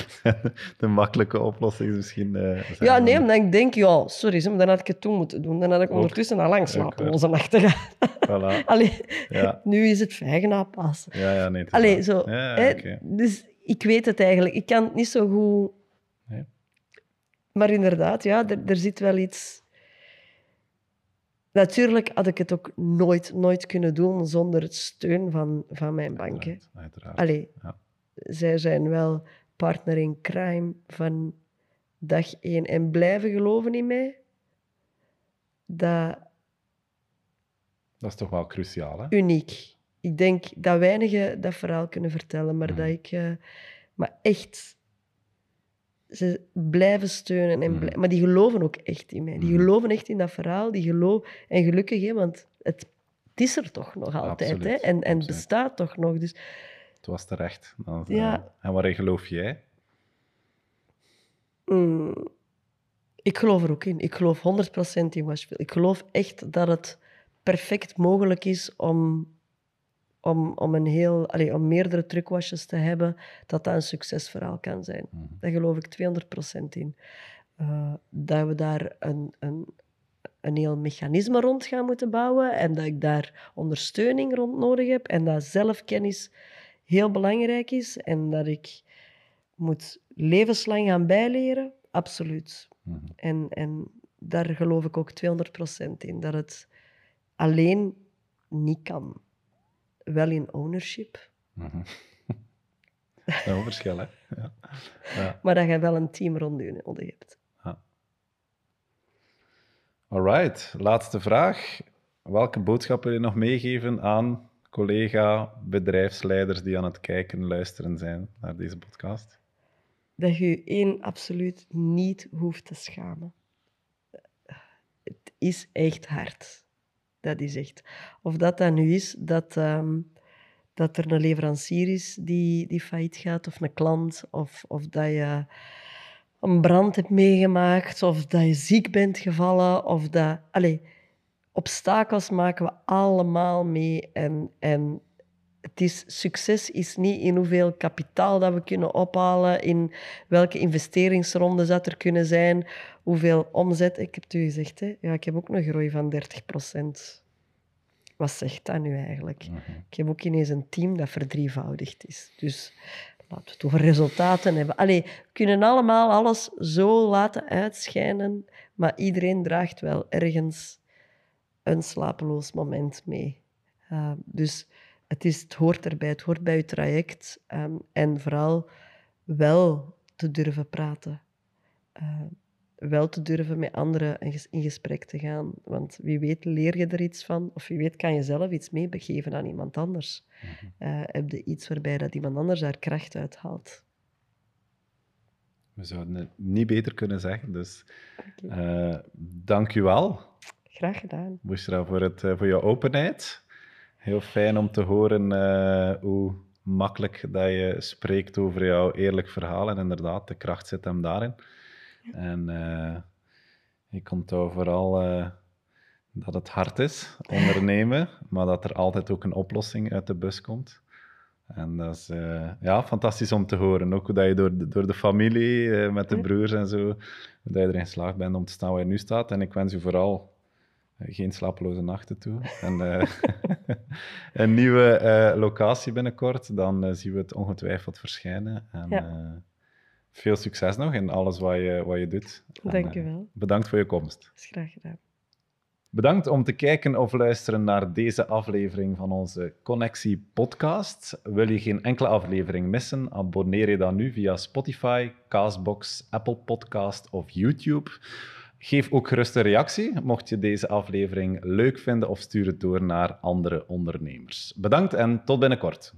de makkelijke oplossing is misschien... zijn Ja, dan- nee, omdat ik denk, ja, sorry, dan had ik het toen moeten doen. Dan had ik ondertussen al lang slapeloze nachten gehad. Voilà. Allee, Ja. nu is het vijgen aanpassen. Ja, ja, nee. het Allee, zo. Ja, hè, oké. Dus ik weet het eigenlijk. Ik kan het niet zo goed... Nee. Maar inderdaad, ja, er, er zit wel iets... Natuurlijk had ik het ook nooit, nooit kunnen doen zonder het steun van, van mijn bank. hè. Uiteraard, uiteraard. Allee, Ja. zij zijn wel partner in crime van dag één en blijven geloven in mij. Dat Dat is toch wel cruciaal, hè? uniek. Ik denk dat weinigen dat verhaal kunnen vertellen, maar Mhm. dat ik... eh, maar echt... Ze blijven steunen. En Mhm. blij- Maar die geloven ook echt in mij. Die Mhm. geloven echt in dat verhaal. Die geloven... En gelukkig, hè, want het, het is er toch nog altijd. Hè? En, en absoluut. bestaat toch nog. Dus Het was terecht. Dan, eh, Ja. En waarin geloof jij? Mm, ik geloof er ook in. Ik geloof 100% in Washville. Ik geloof echt dat het perfect mogelijk is om, om, om, een heel, allee, om meerdere truckwashes te hebben, dat dat een succesverhaal kan zijn. Mhm. Daar geloof ik 200% in. Eh, dat we daar een, een, een heel mechanisme rond gaan moeten bouwen en dat ik daar ondersteuning rond nodig heb en dat zelfkennis heel belangrijk is en dat ik moet levenslang gaan bijleren, absoluut. Mhm. En, en daar geloof ik ook 200% in, dat het alleen niet kan. Wel in ownership. Dat is een verschil, hè? Ja. Ja. maar dat je wel een team rond je nodig hebt. Alright, laatste vraag. Welke boodschap wil je nog meegeven aan collega, bedrijfsleiders die aan het kijken, luisteren zijn naar deze podcast? Dat je je één absoluut niet hoeft te schamen. is echt hard. Dat is echt. Of dat dan nu is dat, ehm, dat er een leverancier is die, die failliet gaat, of een klant, of, of dat je een brand hebt meegemaakt, of dat je ziek bent gevallen, of dat... Allez, obstakels maken we allemaal mee. En, en het is, succes is niet in hoeveel kapitaal dat we kunnen ophalen, in welke investeringsrondes dat er kunnen zijn, hoeveel omzet. Ik heb het u gezegd, hè? Ja, ik heb ook een groei van 30 procent. Wat zegt dat nu eigenlijk? Mhm. Ik heb ook ineens een team dat verdrievoudigd is. Dus laten we het over resultaten hebben. Allee, we kunnen allemaal alles zo laten uitschijnen, maar iedereen draagt wel ergens een slapeloos moment mee. Uh, dus het, is, het hoort erbij, het hoort bij je traject. Um, en vooral wel te durven praten. Uh, wel te durven met anderen in gesprek te gaan. Want wie weet leer je er iets van, of wie weet kan je zelf iets meebegeven aan iemand anders. Uh, heb je iets waarbij dat iemand anders daar kracht uit haalt. We zouden het niet beter kunnen zeggen, dus okay. uh, dank u wel. Graag gedaan. Bushra, voor, het, voor je openheid. Heel fijn om te horen uh, hoe makkelijk dat je spreekt over jouw eerlijk verhaal. En inderdaad, de kracht zit hem daarin. En uh, ik onthoud vooral uh, dat het hard is, ondernemen, maar dat er altijd ook een oplossing uit de bus komt. En dat is ja, fantastisch om te horen. Ook hoe dat je door de, door de familie, met de broers en zo, hoe dat je erin geslaagd bent om te staan waar je nu staat. En ik wens u vooral geen slapeloze nachten toe. En uh, een nieuwe uh, locatie binnenkort, dan uh, zien we het ongetwijfeld verschijnen. En, ja. veel succes nog in alles wat je, wat je doet. Dank je wel. bedankt voor je komst. Dat is graag gedaan. Bedankt om te kijken of luisteren naar deze aflevering van onze Connectie podcast. Wil je geen enkele aflevering missen? Abonneer je dan nu via Spotify, Castbox, Apple Podcast of YouTube. Geef ook gerust een reactie, mocht je deze aflevering leuk vinden of stuur het door naar andere ondernemers. Bedankt en tot binnenkort.